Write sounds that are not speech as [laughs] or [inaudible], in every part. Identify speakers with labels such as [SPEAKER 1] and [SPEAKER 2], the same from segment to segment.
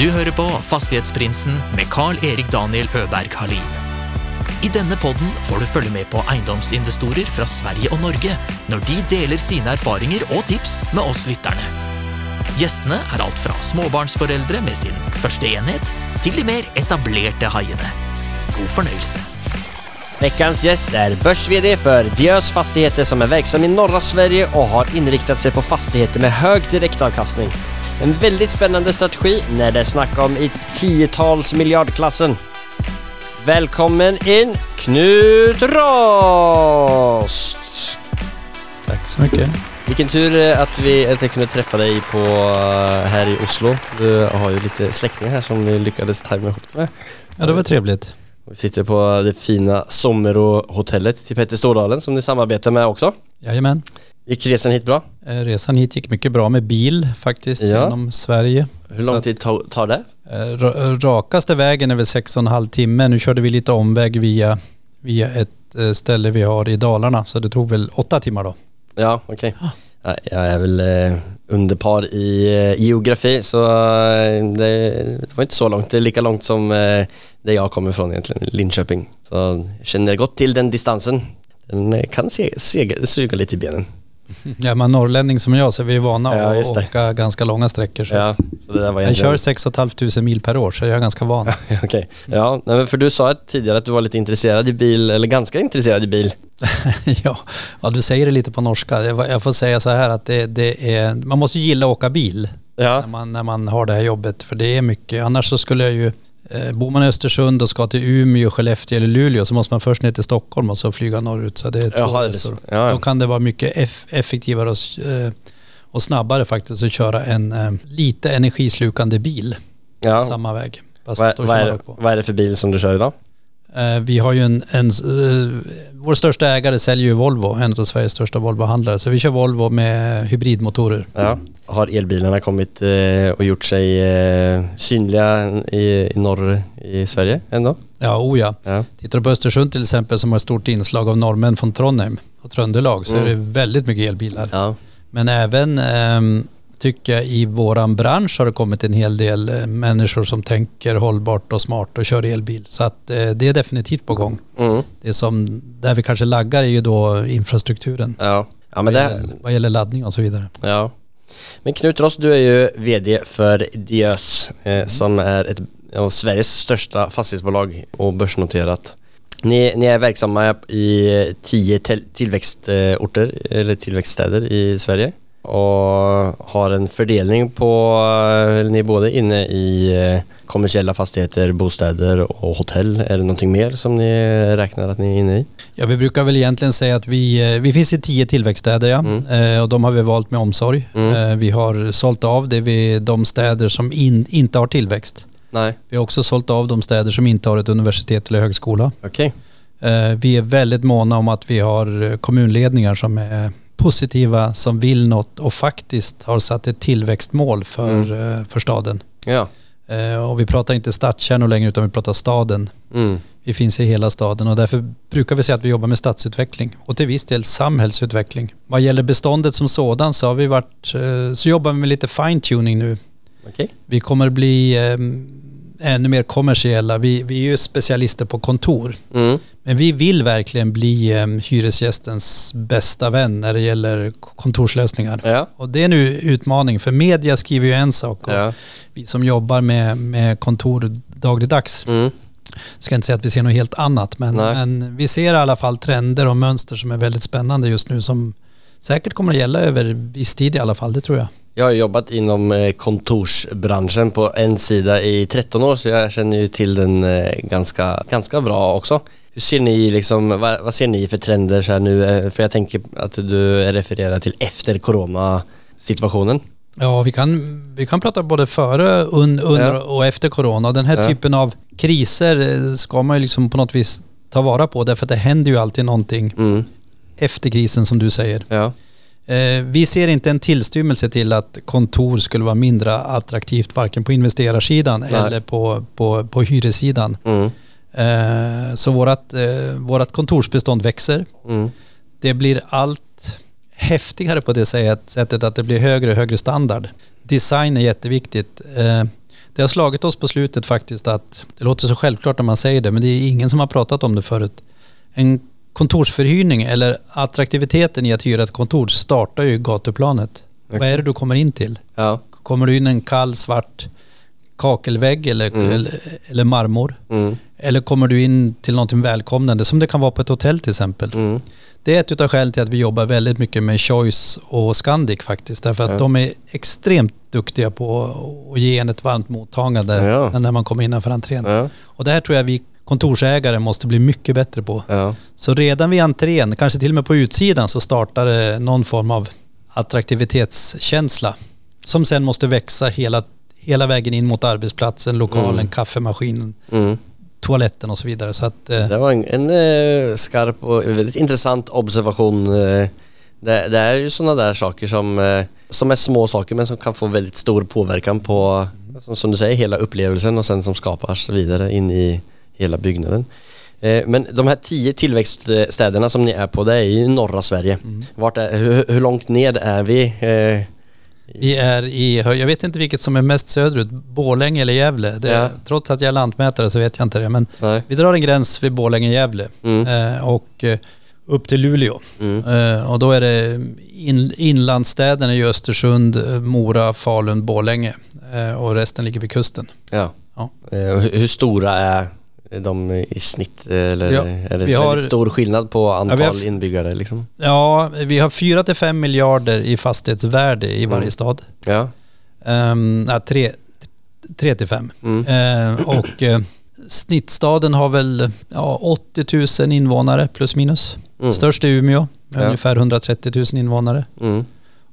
[SPEAKER 1] Du hører på Fastighetsprinsen med Carl-Erik Daniel Øberg Halin. I denne podden får du følge med på eiendomsinvestorer fra Sverige og Norge når de deler sine erfaringer og tips med oss lytterne. Gjestene er alt fra småbarnsforeldre med sin første enhet, til de mer etablerte haiene. God fornøyelse.
[SPEAKER 2] Veckans gäst är börs-VD för Diös Fastigheter som är verksam i norra Sverige och har inriktat sig på fastigheter med hög direktavkastning. En väldigt spännande strategi när det är snack om i tiotals miljardklassen. Välkommen in Knut Rost!
[SPEAKER 3] Tack så mycket.
[SPEAKER 2] Vilken tur att vi att jag kunde träffa dig på eh, här i Oslo. Du har ju lite släktingar här som vi lyckades tajma ihop med.
[SPEAKER 3] Ja, det var trevligt.
[SPEAKER 2] Vi sitter på det fina Sommero-hotellet till Petter Stordalen som ni samarbetar med också.
[SPEAKER 3] Jajamän.
[SPEAKER 2] Gick resan hit bra?
[SPEAKER 3] Eh, Resan hit gick mycket bra med bil faktiskt
[SPEAKER 2] Ja.
[SPEAKER 3] genom Sverige.
[SPEAKER 2] Hur lång tid tar, det?
[SPEAKER 3] Eh, ra- Rakaste vägen är väl sex och en halv timme. Nu körde vi lite omväg via, via ett eh, ställe vi har i Dalarna. Så det tog väl åtta timmar då.
[SPEAKER 2] Ja, okej. Ja, jag är väl eh, under par i eh, geografi så eh, det, det var inte så långt. Det är lika långt som eh, där jag kommer ifrån egentligen, Linköping. Så jag känner gott till den distansen. Den eh, kan se, suga lite i benen.
[SPEAKER 3] Ja, man norrlänning som jag så är vi vana
[SPEAKER 2] Ja,
[SPEAKER 3] att åka ganska långa sträckor. Så
[SPEAKER 2] Ja, så det där var
[SPEAKER 3] jag kör 6 500 mil per år så jag är ganska van. [laughs]
[SPEAKER 2] Okej. Ja, men för du sa tidigare att du var lite intresserad i bil, eller ganska intresserad i bil. [laughs]
[SPEAKER 3] ja. ja, du säger det lite på norska. Jag får säga så här att det, det är, man måste gilla att åka bil.
[SPEAKER 2] Ja.
[SPEAKER 3] när man, när man har det här jobbet. För det är mycket. Annars så skulle jag ju, bor man i Östersund och ska till Umeå, Skellefteå eller Luleå så måste man först ner till Stockholm och så flyga norrut. Så det är två
[SPEAKER 2] Jaha,
[SPEAKER 3] resor.
[SPEAKER 2] Ja, ja.
[SPEAKER 3] Då kan det vara mycket eff effektivare och, eh, och snabbare faktiskt att köra en eh, lite energislukande bil
[SPEAKER 2] ja.
[SPEAKER 3] samma väg.
[SPEAKER 2] Vad,
[SPEAKER 3] kör
[SPEAKER 2] är vad är det för bil som du kör idag?
[SPEAKER 3] Eh, Vi har ju en, en eh, vår största ägare säljer ju Volvo, en av Sveriges största Volvo-handlare. Så vi kör Volvo med hybridmotorer.
[SPEAKER 2] Ja. Har elbilarna kommit eh, och gjort sig synliga i, norr i Sverige ändå?
[SPEAKER 3] Ja, o ja.
[SPEAKER 2] Ja.
[SPEAKER 3] Tittar du på Östersund till exempel som har ett stort inslag av norrmän från Trondheim och Tröndelag så
[SPEAKER 2] Mm.
[SPEAKER 3] är det väldigt mycket elbilar.
[SPEAKER 2] Ja.
[SPEAKER 3] Men även ehm, tycker jag i våran bransch har det kommit en hel del eh, människor som tänker hållbart och smart och kör elbil. Så att eh, det är definitivt på gång.
[SPEAKER 2] Mm.
[SPEAKER 3] Det som, där vi kanske laggar är ju då infrastrukturen.
[SPEAKER 2] Ja. Ja, men
[SPEAKER 3] vad,
[SPEAKER 2] det,
[SPEAKER 3] gäller, vad gäller laddning och så vidare.
[SPEAKER 2] ja. Men Knut Ross, du är ju VD för Diös eh, som är ett av Sveriges största fastighetsbolag och börsnoterat. Ni, ni är verksamma i tio tillväxtorter eller tillväxtstäder i Sverige och har en fördelning på, eller ni är både inne i eh, kommersiella fastigheter, bostäder och hotell. Är det någonting mer som ni räknar att ni är inne i?
[SPEAKER 3] Ja, vi brukar väl egentligen säga att vi, eh, vi finns i tio tillväxtstäder ja.
[SPEAKER 2] Mm.
[SPEAKER 3] Eh, och de har vi valt med omsorg.
[SPEAKER 2] Mm.
[SPEAKER 3] Eh, vi har sålt av det vid de städer som in, inte har tillväxt.
[SPEAKER 2] Nej,
[SPEAKER 3] Vi har också sålt av de städer som inte har ett universitet eller högskola. Eh, Vi är väldigt måna om att vi har eh, kommunledningar som är positiva, som vill något och faktiskt har satt ett tillväxtmål för,
[SPEAKER 2] Mm.
[SPEAKER 3] eh, för staden.
[SPEAKER 2] Ja.
[SPEAKER 3] Eh, Och vi pratar inte stadskärnor längre utan vi pratar staden.
[SPEAKER 2] Mm.
[SPEAKER 3] Vi finns i hela staden och därför brukar vi säga att vi jobbar med stadsutveckling och till viss del samhällsutveckling. Vad gäller beståndet som sådan så har vi varit, eh, så jobbar vi med lite fine-tuning nu.
[SPEAKER 2] Okej.
[SPEAKER 3] Vi kommer bli eh, ännu mer kommersiella. Vi, vi är ju specialister på kontor.
[SPEAKER 2] Mm.
[SPEAKER 3] Men vi vill verkligen bli eh, hyresgästens bästa vän när det gäller kontorslösningar.
[SPEAKER 2] Ja.
[SPEAKER 3] Och det är nu utmaning, för media skriver ju en sak och
[SPEAKER 2] Ja.
[SPEAKER 3] vi som jobbar med, med kontor dagligdags
[SPEAKER 2] Mm.
[SPEAKER 3] ska inte säga att vi ser något helt annat, men, men vi ser i alla fall trender och mönster som är väldigt spännande just nu som säkert kommer att gälla över viss tid i alla fall, det tror jag.
[SPEAKER 2] Jag har jobbat inom eh, kontorsbranschen på en sida i 13 år så jag känner ju till den eh, ganska, ganska bra också. Hur ser ni liksom, vad, vad ser ni för trender så här nu? Eh, För jag tänker att du refererar till efter corona-situationen.
[SPEAKER 3] Ja, vi kan, vi kan prata både före, un, under
[SPEAKER 2] Ja.
[SPEAKER 3] och efter corona. Den här
[SPEAKER 2] Ja.
[SPEAKER 3] typen av kriser ska man ju liksom på något vis ta vara på därför att det händer ju alltid någonting
[SPEAKER 2] Mm.
[SPEAKER 3] efter krisen som du säger.
[SPEAKER 2] Ja.
[SPEAKER 3] Eh, vi ser inte en tillstymmelse till att kontor skulle vara mindre attraktivt varken på investerarsidan
[SPEAKER 2] Nej.
[SPEAKER 3] eller på, på, på hyressidan.
[SPEAKER 2] Mm.
[SPEAKER 3] Eh, så vårat, eh, vårat kontorsbestånd växer.
[SPEAKER 2] Mm.
[SPEAKER 3] Det blir allt häftigare på det sätt- sättet att det blir högre och högre standard. Design är jätteviktigt. Det det har slagit oss på slutet faktiskt att det låter så självklart när man säger det men det är ingen som har pratat om det förut. En kontorsförhyrning eller attraktiviteten i att hyra ett kontor startar ju gatuplanet. Vad är det du kommer in till?
[SPEAKER 2] Ja.
[SPEAKER 3] Kommer du in en kall svart kakelvägg eller,
[SPEAKER 2] Mm.
[SPEAKER 3] eller, eller marmor?
[SPEAKER 2] Mm.
[SPEAKER 3] Eller kommer du in till någonting välkomnande som det kan vara på ett hotell till exempel?
[SPEAKER 2] Mm.
[SPEAKER 3] Det är ett av skälen till att vi jobbar väldigt mycket med Choice och Scandic faktiskt. Därför att
[SPEAKER 2] Ja.
[SPEAKER 3] de är extremt duktiga på att ge en ett varmt mottagande
[SPEAKER 2] Ja.
[SPEAKER 3] när man kommer innanför entrén.
[SPEAKER 2] Ja.
[SPEAKER 3] Och det här tror jag vi kontorsägare måste bli mycket bättre på.
[SPEAKER 2] Ja.
[SPEAKER 3] Så redan vid entrén, kanske till och med på utsidan, så startar det någon form av attraktivitetskänsla. Som sen måste växa hela, hela vägen in mot arbetsplatsen, lokalen,
[SPEAKER 2] Mm.
[SPEAKER 3] kaffemaskinen,
[SPEAKER 2] Mm.
[SPEAKER 3] toaletten och så vidare. Så att, eh,
[SPEAKER 2] Det var en, en eh, skarp och väldigt intressant observation. eh. Det, det är ju sådana där saker som, som är små saker men som kan få väldigt stor påverkan på, som, som du säger, hela upplevelsen och sen som skapas vidare in i hela byggnaden. Eh, Men de här tio tillväxtstäderna som ni är på, det är i norra Sverige.
[SPEAKER 3] Mm.
[SPEAKER 2] Vart är, hur, hur långt ned är vi? Eh,
[SPEAKER 3] Vi är i, jag vet inte vilket som är mest söderut, Borlänge eller Gävle. Det,
[SPEAKER 2] Ja.
[SPEAKER 3] Trots att jag är lantmätare så vet jag inte det. Men
[SPEAKER 2] Nej.
[SPEAKER 3] vi drar en gräns vid Borlänge-Gävle
[SPEAKER 2] Mm.
[SPEAKER 3] eh, och upp till Luleå.
[SPEAKER 2] Mm.
[SPEAKER 3] Och då är det in, inlandsstäderna i Östersund, Mora, Falun, Borlänge. Eh, och resten ligger vid kusten.
[SPEAKER 2] Ja.
[SPEAKER 3] Ja.
[SPEAKER 2] Hur stora är de i snitt? Eller
[SPEAKER 3] Ja,
[SPEAKER 2] är det
[SPEAKER 3] har-
[SPEAKER 2] väldigt stor skillnad på antal
[SPEAKER 3] Ja, har-
[SPEAKER 2] inbyggare? Liksom?
[SPEAKER 3] Ja, vi har 4-5 miljarder i fastighetsvärde i varje
[SPEAKER 2] Mm.
[SPEAKER 3] stad.
[SPEAKER 2] Ja.
[SPEAKER 3] Um, nej, 3-5.
[SPEAKER 2] Mm.
[SPEAKER 3] Eh, och eh, snittstaden har väl ja, 80 000 invånare plus minus.
[SPEAKER 2] Mm.
[SPEAKER 3] Störst är Umeå med
[SPEAKER 2] Ja.
[SPEAKER 3] ungefär 130 000 invånare.
[SPEAKER 2] Mm.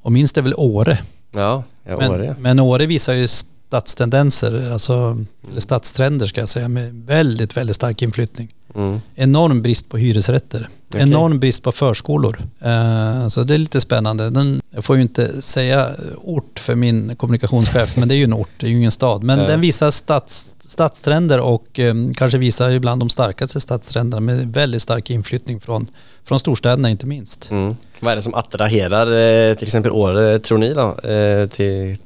[SPEAKER 3] Och minst är väl Åre.
[SPEAKER 2] Ja, ja
[SPEAKER 3] Men,
[SPEAKER 2] Åre.
[SPEAKER 3] men Åre visar ju stadstendenser, alltså, eller stadstrender ska jag säga, med väldigt, väldigt stark inflyttning.
[SPEAKER 2] Mm.
[SPEAKER 3] Enorm brist på hyresrätter.
[SPEAKER 2] Okej.
[SPEAKER 3] Enorm brist på förskolor. Eh, så det är lite spännande. Den, jag får ju inte säga ort för min kommunikationschef, men det är ju en ort, det är ju ingen stad. Men
[SPEAKER 2] Ja.
[SPEAKER 3] den visar stads, stadstrender och eh, kanske visar ibland de starkaste stadstrenderna med väldigt stark inflyttning från, från storstäderna inte minst.
[SPEAKER 2] Mm. Vad är det som attraherar eh, till exempel Åre, tror ni då? Eh, till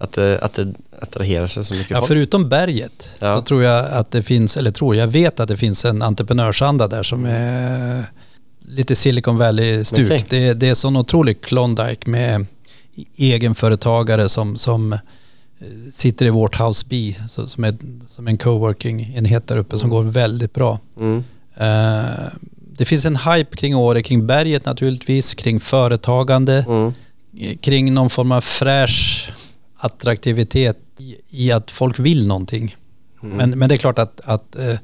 [SPEAKER 2] att, eh, att det attraherar sig så mycket
[SPEAKER 3] Ja,
[SPEAKER 2] folk?
[SPEAKER 3] förutom berget
[SPEAKER 2] Ja.
[SPEAKER 3] så tror jag att det finns, eller tror jag vet att det finns en entreprenörsanda där som är lite Silicon Valley-stuk.
[SPEAKER 2] Okej.
[SPEAKER 3] Det, det är sån otrolig Klondike med egenföretagare som, som eh, sitter i vårt House B som, är, som en coworking-enhet där uppe som går väldigt bra.
[SPEAKER 2] Mm.
[SPEAKER 3] Eh, det finns en hype kring Åre, kring berget naturligtvis, kring företagande
[SPEAKER 2] Mm.
[SPEAKER 3] kring någon form av fräsch attraktivitet i, i att folk vill någonting.
[SPEAKER 2] Mm.
[SPEAKER 3] Men, men det är klart att, att eh,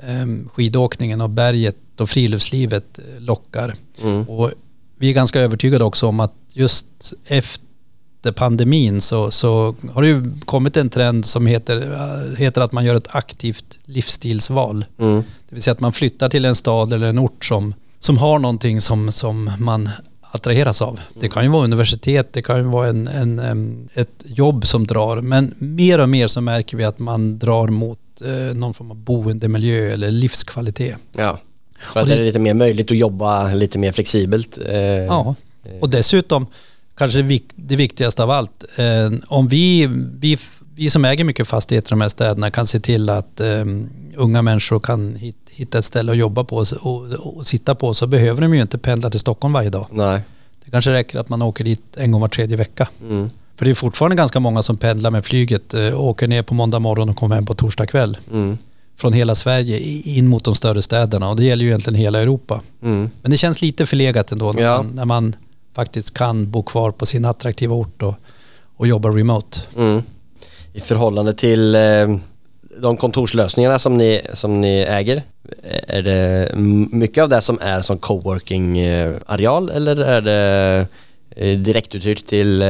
[SPEAKER 3] em, skidåkningen och berget och friluftslivet eh, lockar.
[SPEAKER 2] Mm.
[SPEAKER 3] Och vi är ganska övertygade också om att just efter pandemin så, så har det ju kommit en trend som heter, eh, heter att man gör ett aktivt livsstilsval.
[SPEAKER 2] Mm.
[SPEAKER 3] Det vill säga att man flyttar till en stad eller en ort som, som har någonting som, som man attraheras av. Det kan ju vara universitet, det kan ju vara en, en, ett jobb som drar. Men mer och mer så märker vi att man drar mot eh, någon form av boendemiljö eller livskvalitet.
[SPEAKER 2] Ja. För att
[SPEAKER 3] det-
[SPEAKER 2] det är lite mer möjligt att jobba lite mer flexibelt. Eh,
[SPEAKER 3] Ja, och dessutom kanske det vik- det viktigaste av allt. Eh, om vi, vi, vi som äger mycket fastigheter i de här städerna kan se till att eh, unga människor kan hit, hitta ett ställe att jobba på och, och, och sitta på så behöver de ju inte pendla till Stockholm varje dag.
[SPEAKER 2] Nej.
[SPEAKER 3] Det kanske räcker att man åker dit en gång var tredje vecka.
[SPEAKER 2] Mm.
[SPEAKER 3] För det är fortfarande ganska många som pendlar med flyget, eh, åker ner på måndag morgon och kommer hem på torsdag kväll.
[SPEAKER 2] Mm.
[SPEAKER 3] Från hela Sverige in mot de större städerna och det gäller ju egentligen hela Europa.
[SPEAKER 2] Mm.
[SPEAKER 3] Men det känns lite förlegat ändå när,
[SPEAKER 2] Ja.
[SPEAKER 3] man, när man faktiskt kan bo kvar på sin attraktiva ort och, och jobba remote.
[SPEAKER 2] Mm. I förhållande till eh, de kontorslösningarna som ni, som ni äger, är det mycket av det som är som coworking-areal eller är det eh, direktuthyrt till, eh,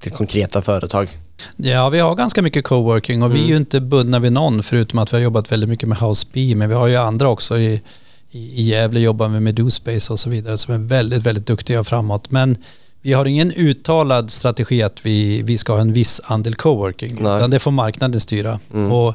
[SPEAKER 2] till konkreta företag?
[SPEAKER 3] Ja, vi har ganska mycket coworking och vi är ju inte bundna vid någon förutom att vi har jobbat väldigt mycket med House B, men vi har ju andra också. I, i, i Gävle jobbar vi med DoSpace och så vidare som är väldigt, väldigt duktiga framåt. Men vi har ingen uttalad strategi att vi, vi ska ha en viss andel coworking,
[SPEAKER 2] Nej.
[SPEAKER 3] utan det får marknaden styra.
[SPEAKER 2] Mm.
[SPEAKER 3] Och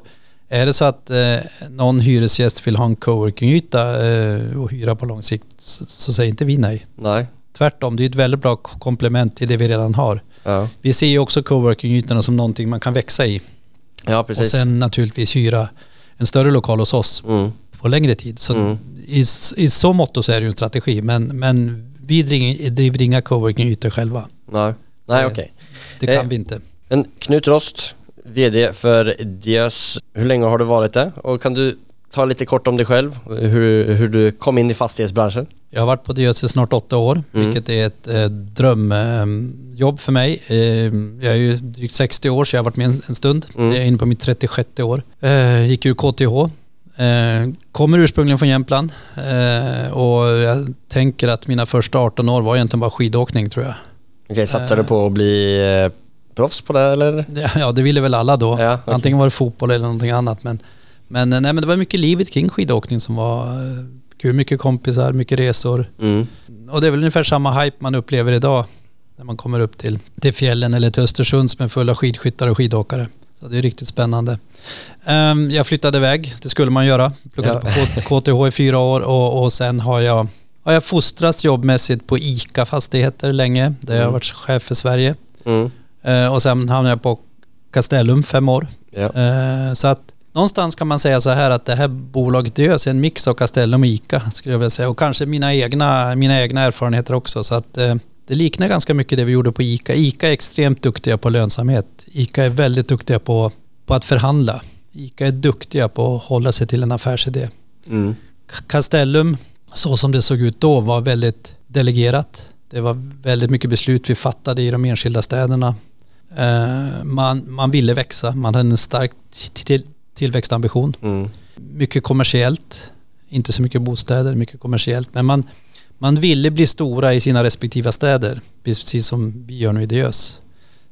[SPEAKER 3] är det så att eh, någon hyresgäst vill ha en coworkingyta eh, och hyra på lång sikt så, så säger inte vi nej.
[SPEAKER 2] Nej.
[SPEAKER 3] Tvärtom, det är ett väldigt bra komplement till det vi redan har.
[SPEAKER 2] Ja.
[SPEAKER 3] Vi ser ju också coworkingytorna som någonting man kan växa i.
[SPEAKER 2] Ja, precis.
[SPEAKER 3] Och sen naturligtvis hyra en större lokal hos oss
[SPEAKER 2] Mm.
[SPEAKER 3] på längre tid. Så
[SPEAKER 2] Mm.
[SPEAKER 3] i, I så mått så är det ju en strategi. Men, men vi driver, driver inga coworking-ytor själva.
[SPEAKER 2] Nej, Nej
[SPEAKER 3] Eh,
[SPEAKER 2] okej.
[SPEAKER 3] Det kan
[SPEAKER 2] Eh,
[SPEAKER 3] vi inte.
[SPEAKER 2] Men Knut Rost, VD för Diös. Hur länge har du varit det? Och kan du ta lite kort om dig själv? Hur, hur du kom in i fastighetsbranschen?
[SPEAKER 3] Jag har varit på Diös i snart åtta år,
[SPEAKER 2] Mm.
[SPEAKER 3] vilket är ett eh, drömjobb för mig. Eh, jag är ju drygt 60 år så jag har varit med en, en stund.
[SPEAKER 2] Mm.
[SPEAKER 3] Jag är inne på mitt 36 år. Eh, gick ur KTH. Eh, kommer ursprungligen från Jämtland eh, och jag tänker att mina första 18 år var egentligen bara skidåkning tror jag.
[SPEAKER 2] Okej, satsar
[SPEAKER 3] Eh.
[SPEAKER 2] du på att bli eh, proffs på det eller?
[SPEAKER 3] Ja, det ville väl alla då.
[SPEAKER 2] Ja, okej.
[SPEAKER 3] Antingen var det fotboll eller någonting annat. Men, men, eh, nej, men det var mycket livet kring skidåkning som var kul. Mycket kompisar, mycket resor.
[SPEAKER 2] Mm.
[SPEAKER 3] Och det är väl ungefär samma hype man upplever idag när man kommer upp till, till fjällen eller till Östersund som är fulla skidskyttar och skidåkare. Så det är riktigt spännande. Ehm, jag flyttade iväg, det skulle man göra. Pluggade
[SPEAKER 2] Ja.
[SPEAKER 3] på KTH [laughs] i fyra år och, och sen har jag, har jag fostrats jobbmässigt på ICA Fastigheter länge, där jag har
[SPEAKER 2] Mm.
[SPEAKER 3] varit chef för Sverige.
[SPEAKER 2] Mm.
[SPEAKER 3] Eh, och sen hamnade jag på Castellum fem år.
[SPEAKER 2] Ja.
[SPEAKER 3] Eh, så att någonstans kan man säga så här att det här bolaget är en mix av Castellum och ICA skulle jag vilja säga. Och kanske mina egna, mina egna erfarenheter också. Så att eh, det liknar ganska mycket det vi gjorde på ICA. ICA är extremt duktiga på lönsamhet. ICA är väldigt duktiga på, på att förhandla. ICA är duktiga på att hålla sig till en affärsidé.
[SPEAKER 2] Mm.
[SPEAKER 3] Castellum, så som det såg ut då, var väldigt delegerat. Det var väldigt mycket beslut vi fattade i de enskilda städerna. Eh, man, man ville växa, man hade en stark till, tillväxtambition.
[SPEAKER 2] Mm.
[SPEAKER 3] Mycket kommersiellt, inte så mycket bostäder, mycket kommersiellt. Men man, man ville bli stora i sina respektiva städer, precis som vi gör nu i Diös.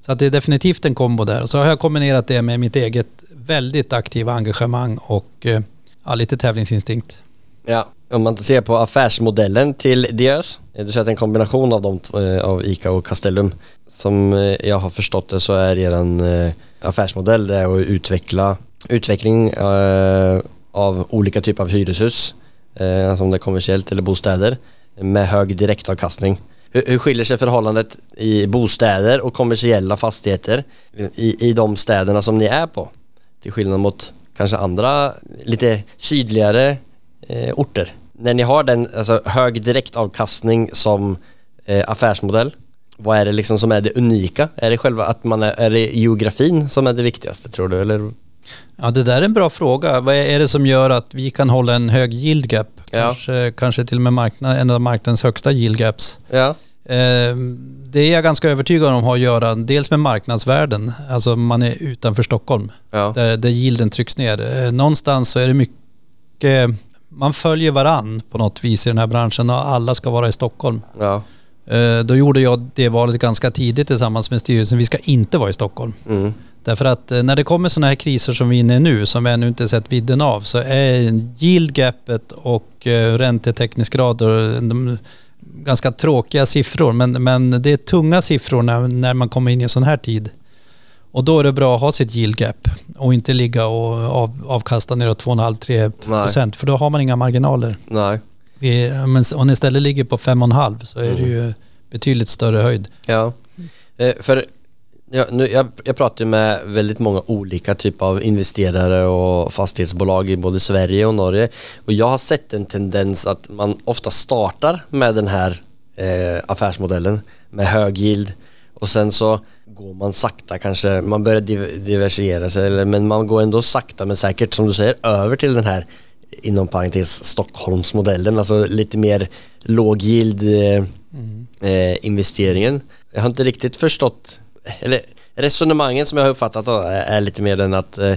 [SPEAKER 3] Så att det är definitivt en kombo där. Och så har jag kombinerat det med mitt eget väldigt aktiva engagemang och eh, ja, lite tävlingsinstinkt.
[SPEAKER 2] Ja, om man ser på affärsmodellen till Diös, du säger att det är en kombination av, de, eh, av ICA och Castellum. Som eh, jag har förstått det så är er affärsmodell det är att utveckla utveckling av olika typer av hyreshus, alltså om det är kommersiellt eller bostäder, med hög direktavkastning. Hur, hur skiljer sig förhållandet i bostäder och kommersiella fastigheter i, i de städerna som ni är på? Till skillnad mot kanske andra lite sydligare eh, orter. När ni har den alltså, hög direktavkastning som eh, affärsmodell, vad är det liksom som är det unika? Är det själva att man är, är det geografin som är det viktigaste tror du? Eller?
[SPEAKER 3] Ja, det där är en bra fråga. Vad är det som gör att vi kan hålla en hög yield gap?
[SPEAKER 2] Ja.
[SPEAKER 3] Kanske, kanske till och med marknad, en av marknadens högsta yield gaps.
[SPEAKER 2] Ja.
[SPEAKER 3] Eh, det är jag ganska övertygad om har att göra dels med marknadsvärden, alltså man är utanför Stockholm,
[SPEAKER 2] Ja.
[SPEAKER 3] där, där yielden trycks ner. Eh, någonstans så är det mycket, man följer varann på något vis i den här branschen och alla ska vara i Stockholm.
[SPEAKER 2] Ja.
[SPEAKER 3] Eh, då gjorde jag det valet ganska tidigt tillsammans med styrelsen, vi ska inte vara i Stockholm.
[SPEAKER 2] Mm.
[SPEAKER 3] Därför att eh, när det kommer sådana här kriser som vi är inne i nu, som vi ännu inte sett vidden av, så är yield gapet och eh, ränteteknisk grad ganska tråkiga siffror. Men, men det är tunga siffror när, när man kommer in i en sån här tid. Och då är det bra att ha sitt yield gap och inte ligga och av, avkasta neråt 2,5-3
[SPEAKER 2] Nej.
[SPEAKER 3] procent. För då har man inga marginaler.
[SPEAKER 2] Nej.
[SPEAKER 3] Vi, men om ni istället ligger på 5,5 så är det ju betydligt större höjd.
[SPEAKER 2] Ja. Eh, för jag, nu, jag, jag pratar med väldigt många olika typer av investerare och fastighetsbolag i både Sverige och Norge. Och jag har sett en tendens att man ofta startar med den här eh, affärsmodellen med hög yield och sen så går man sakta kanske, man börjar div- diversifiera sig eller, men man går ändå sakta men säkert som du säger över till den här inom parentes Stockholmsmodellen, alltså lite mer låg yield eh, eh, investeringen. Jag har inte riktigt förstått, eller resonemangen som jag har uppfattat då är, är lite mer den att eh,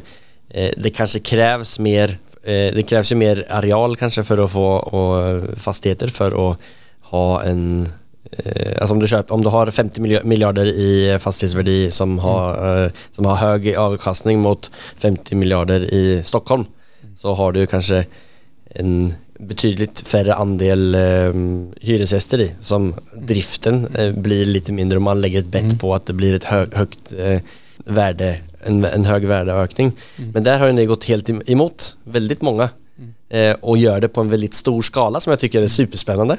[SPEAKER 2] eh, det kanske krävs mer, eh, det krävs ju mer areal kanske för att få och, fastigheter för att ha en eh, Alltså om du, köper, om du har 50 milja- miljarder i fastighetsvärde som har, eh, som har hög avkastning mot 50 miljarder i Stockholm så har du kanske en betydligt färre andel eh, hyresgäster i som driften eh, blir lite mindre och man lägger ett bett
[SPEAKER 3] Mm.
[SPEAKER 2] på att det blir ett hö högt eh, värde, en, en hög värdeökning. Men där har ni gått helt em- emot väldigt många eh, och gör det på en väldigt stor skala som jag tycker är superspännande.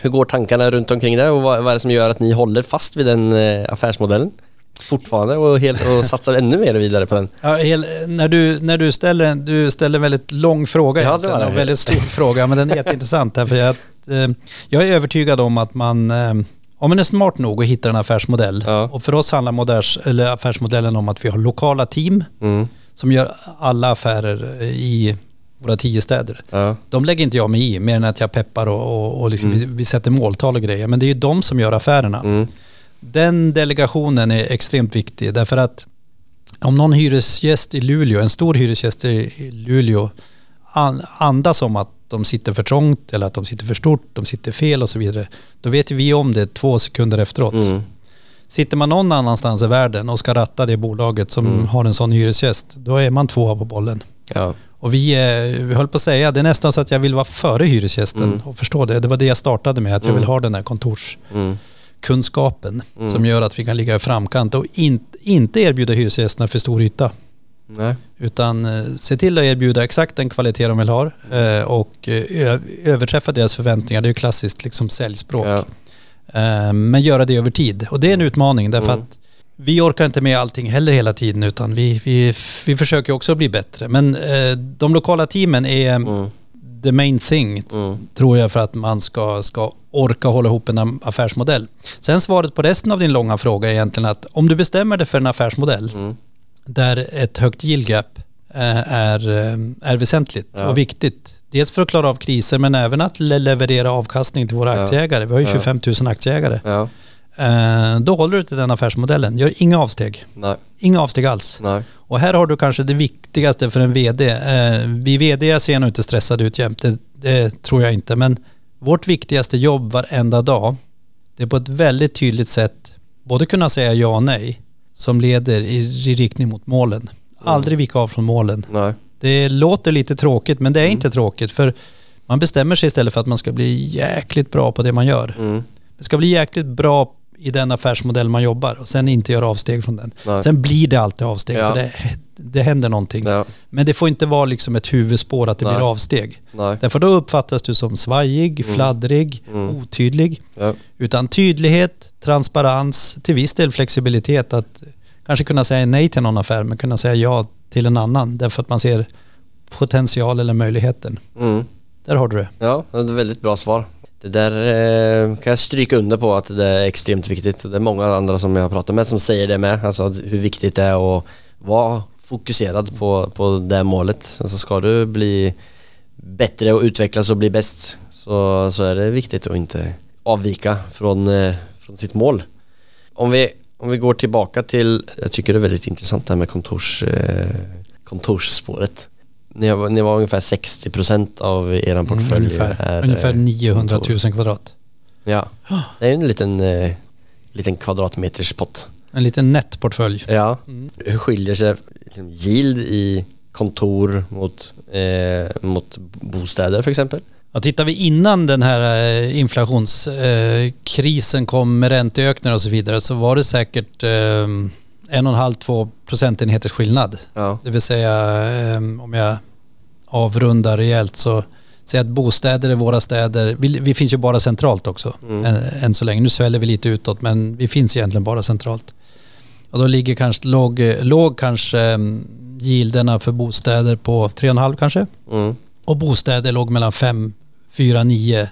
[SPEAKER 2] Hur går tankarna runt omkring det och vad, vad är det som gör att ni håller fast vid den eh, affärsmodellen? Fortfarande och, helt, och satsar ännu mer vidare på den.
[SPEAKER 3] Ja, hel, när, du, när du ställer en, du ställer en väldigt lång fråga
[SPEAKER 2] Ja, det
[SPEAKER 3] egentligen,
[SPEAKER 2] var det.
[SPEAKER 3] och väldigt stor [laughs] fråga, men den är jätteintressant därför att eh, jag är övertygad om att man, eh, om man är smart nog och hittar en affärsmodell,
[SPEAKER 2] Ja.
[SPEAKER 3] och för oss handlar moders, eller affärsmodellen om att vi har lokala team
[SPEAKER 2] Mm.
[SPEAKER 3] som gör alla affärer eh, i våra tio städer.
[SPEAKER 2] Ja.
[SPEAKER 3] De lägger inte jag mig i, mer än att jag peppar och, och, och liksom vi, vi sätter måltal och grejer. Men det är ju de som gör affärerna.
[SPEAKER 2] Mm.
[SPEAKER 3] Den delegationen är extremt viktig därför att om någon hyresgäst i Luleå, en stor hyresgäst i Luleå, an, andas om att de sitter för trångt eller att de sitter för stort, de sitter fel och så vidare. Då vet vi om det två sekunder efteråt.
[SPEAKER 2] Mm.
[SPEAKER 3] Sitter man någon annanstans i världen och ska ratta det bolaget som
[SPEAKER 2] Mm.
[SPEAKER 3] har en sån hyresgäst, då är man tvåa på bollen.
[SPEAKER 2] Ja.
[SPEAKER 3] Och vi, eh, vi höll på att säga, det är nästan så att jag vill vara före hyresgästen
[SPEAKER 2] Mm.
[SPEAKER 3] och förstå det. Det var det jag startade med, att jag
[SPEAKER 2] Mm.
[SPEAKER 3] vill ha den här kontorskunskapen
[SPEAKER 2] Mm. Mm.
[SPEAKER 3] som gör att vi kan ligga i framkant och in, inte erbjuda hyresgästerna för stor yta.
[SPEAKER 2] Nej.
[SPEAKER 3] Utan eh, se till att erbjuda exakt den kvalitet de vill ha eh, och eh, ö- överträffa deras förväntningar. Det är ju klassiskt liksom säljspråk.
[SPEAKER 2] Ja.
[SPEAKER 3] Eh, men göra det över tid. Och det är en utmaning därför
[SPEAKER 2] Mm.
[SPEAKER 3] att vi orkar inte med allting heller hela tiden utan vi, vi, vi försöker också bli bättre. Men de lokala teamen är
[SPEAKER 2] Mm.
[SPEAKER 3] The main thing
[SPEAKER 2] Mm.
[SPEAKER 3] tror jag för att man ska, ska orka hålla ihop en affärsmodell. Sen svaret på resten av din långa fråga är egentligen att om du bestämmer dig för en affärsmodell
[SPEAKER 2] Mm.
[SPEAKER 3] där ett högt yield gap eh, är, eh, är väsentligt
[SPEAKER 2] Ja.
[SPEAKER 3] och viktigt. Dels för att klara av kriser men även att le- leverera avkastning till våra
[SPEAKER 2] Ja.
[SPEAKER 3] aktieägare. Vi har ju
[SPEAKER 2] Ja.
[SPEAKER 3] 25 000 aktieägare.
[SPEAKER 2] Ja.
[SPEAKER 3] Eh, Då håller du till den affärsmodellen. Gör inga avsteg.
[SPEAKER 2] Nej.
[SPEAKER 3] Inga avsteg alls.
[SPEAKER 2] Nej.
[SPEAKER 3] Och här har du kanske det viktigaste för en VD. Eh, Vi VD ser nog inte stressade ut jämt, det, det tror jag inte. Men vårt viktigaste jobb varenda dag, det är på ett väldigt tydligt sätt både kunna säga ja och nej som leder i, i riktning mot målen. Aldrig vika av från målen.
[SPEAKER 2] Nej.
[SPEAKER 3] Det låter lite tråkigt men det är
[SPEAKER 2] Mm.
[SPEAKER 3] inte tråkigt för man bestämmer sig istället för att man ska bli jäkligt bra på det man gör.
[SPEAKER 2] Mm.
[SPEAKER 3] Det ska bli jäkligt bra i den affärsmodell man jobbar och sen inte göra avsteg från den.
[SPEAKER 2] Nej.
[SPEAKER 3] Sen blir det alltid avsteg
[SPEAKER 2] Ja.
[SPEAKER 3] för det, det händer någonting.
[SPEAKER 2] Ja.
[SPEAKER 3] Men det får inte vara liksom ett huvudspår att det
[SPEAKER 2] Nej.
[SPEAKER 3] blir avsteg.
[SPEAKER 2] Nej.
[SPEAKER 3] Därför då uppfattas du som svajig,
[SPEAKER 2] Mm.
[SPEAKER 3] fladdrig,
[SPEAKER 2] Mm.
[SPEAKER 3] otydlig.
[SPEAKER 2] Ja.
[SPEAKER 3] Utan tydlighet, transparens, till viss del flexibilitet. Att kanske kunna säga nej till någon affär men kunna säga ja till en annan. Därför att man ser potential eller möjligheten.
[SPEAKER 2] Mm.
[SPEAKER 3] Där har du det.
[SPEAKER 2] Ja, det är ett väldigt bra svar. Det där eh, kan jag stryka under på att det är extremt viktigt. Det är många andra som jag har pratat med som säger det med. Alltså hur viktigt det är att vara fokuserad på, på det målet. Alltså ska du bli bättre och utvecklas och bli bäst så, så är det viktigt att inte avvika från, eh, från sitt mål. Om vi, om vi går tillbaka till, jag tycker det är väldigt intressant det här med kontors, eh, kontorsspåret. Ni var, ni var ungefär 60% av er portfölj
[SPEAKER 3] Mm, ungefär,
[SPEAKER 2] är
[SPEAKER 3] ungefär
[SPEAKER 2] eh,
[SPEAKER 3] 900
[SPEAKER 2] kontor.
[SPEAKER 3] 000 kvadrat.
[SPEAKER 2] Ja, det är en liten, eh, liten kvadratmeterspott.
[SPEAKER 3] En liten nätt portfölj.
[SPEAKER 2] Ja.
[SPEAKER 3] Mm.
[SPEAKER 2] Hur skiljer sig liksom, yield i kontor mot, eh, mot bostäder för exempel?
[SPEAKER 3] Ja, tittar vi innan den här eh, inflationskrisen kom med ränteökningar och så vidare så var det säkert eh, en och en halv, två procentenheters skillnad.
[SPEAKER 2] Ja.
[SPEAKER 3] Det vill säga eh, om jag avrundar rejält så säg att bostäder i våra städer, vi, vi finns ju bara centralt också
[SPEAKER 2] Mm.
[SPEAKER 3] än, än så länge. Nu sväller vi lite utåt men vi finns egentligen bara centralt. Och då ligger kanske låg, låg kanske eh, yielderna för bostäder på 3,5 kanske.
[SPEAKER 2] Mm.
[SPEAKER 3] Och bostäder låg mellan 5, 4, 9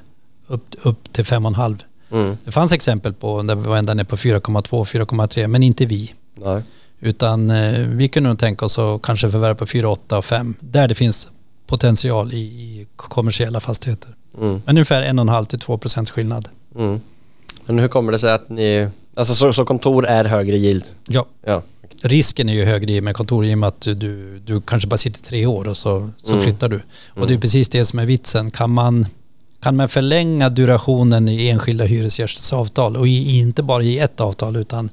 [SPEAKER 3] upp, upp till 5,5.
[SPEAKER 2] Mm.
[SPEAKER 3] Det fanns exempel på där vi var ända ner på 4,2, 4,3 men inte vi.
[SPEAKER 2] Nej.
[SPEAKER 3] Utan eh, vi kunde nog tänka oss att kanske förvärva på 4, 8 och 5. Där det finns potential i, i kommersiella fastigheter.
[SPEAKER 2] Mm.
[SPEAKER 3] Men ungefär 1,5 till 2 procents skillnad.
[SPEAKER 2] Mm. Men hur kommer det sig att ni, alltså så, så kontor är högre yield?
[SPEAKER 3] Ja,
[SPEAKER 2] Ja.
[SPEAKER 3] risken är ju högre med kontor i och med att du, du, du kanske bara sitter tre år och så, så
[SPEAKER 2] Mm.
[SPEAKER 3] flyttar du. Och
[SPEAKER 2] Mm.
[SPEAKER 3] det är precis det som är vitsen. Kan man, kan man förlänga durationen i enskilda hyresgästers avtal och i, inte bara i ett avtal utan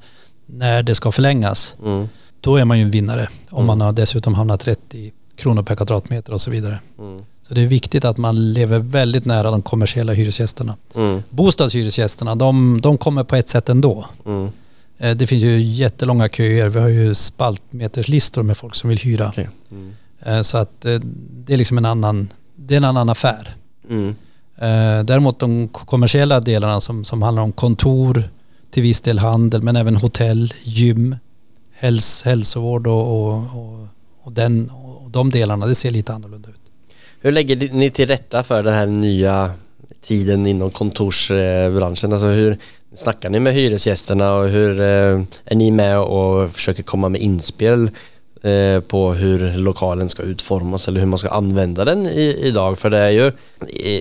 [SPEAKER 3] när det ska förlängas,
[SPEAKER 2] Mm.
[SPEAKER 3] då är man ju en vinnare. Om
[SPEAKER 2] Mm.
[SPEAKER 3] man har dessutom hamnat rätt i kronor per kvadratmeter och så vidare.
[SPEAKER 2] Mm.
[SPEAKER 3] Så det är viktigt att man lever väldigt nära de kommersiella hyresgästerna.
[SPEAKER 2] Mm.
[SPEAKER 3] Bostadshyresgästerna, de, de kommer på ett sätt ändå.
[SPEAKER 2] Mm.
[SPEAKER 3] Eh, Det finns ju jättelånga köer. Vi har ju spaltmeterslistor med folk som vill hyra.
[SPEAKER 2] Okej. Mm.
[SPEAKER 3] Eh, Så att eh, det är liksom en annan, det är en annan affär.
[SPEAKER 2] Mm.
[SPEAKER 3] Däremot de kommersiella delarna som, som handlar om kontor, till viss del handel, men även hotell, gym, häls, hälsovård och, och, och, och, den, och de delarna. Det ser lite annorlunda ut.
[SPEAKER 2] Hur lägger ni till rätta för den här nya tiden inom kontorsbranschen? Alltså hur snackar ni med hyresgästerna och hur eh, är ni med och försöker komma med inspel eh, på hur lokalen ska utformas eller hur man ska använda den i, idag? För det är ju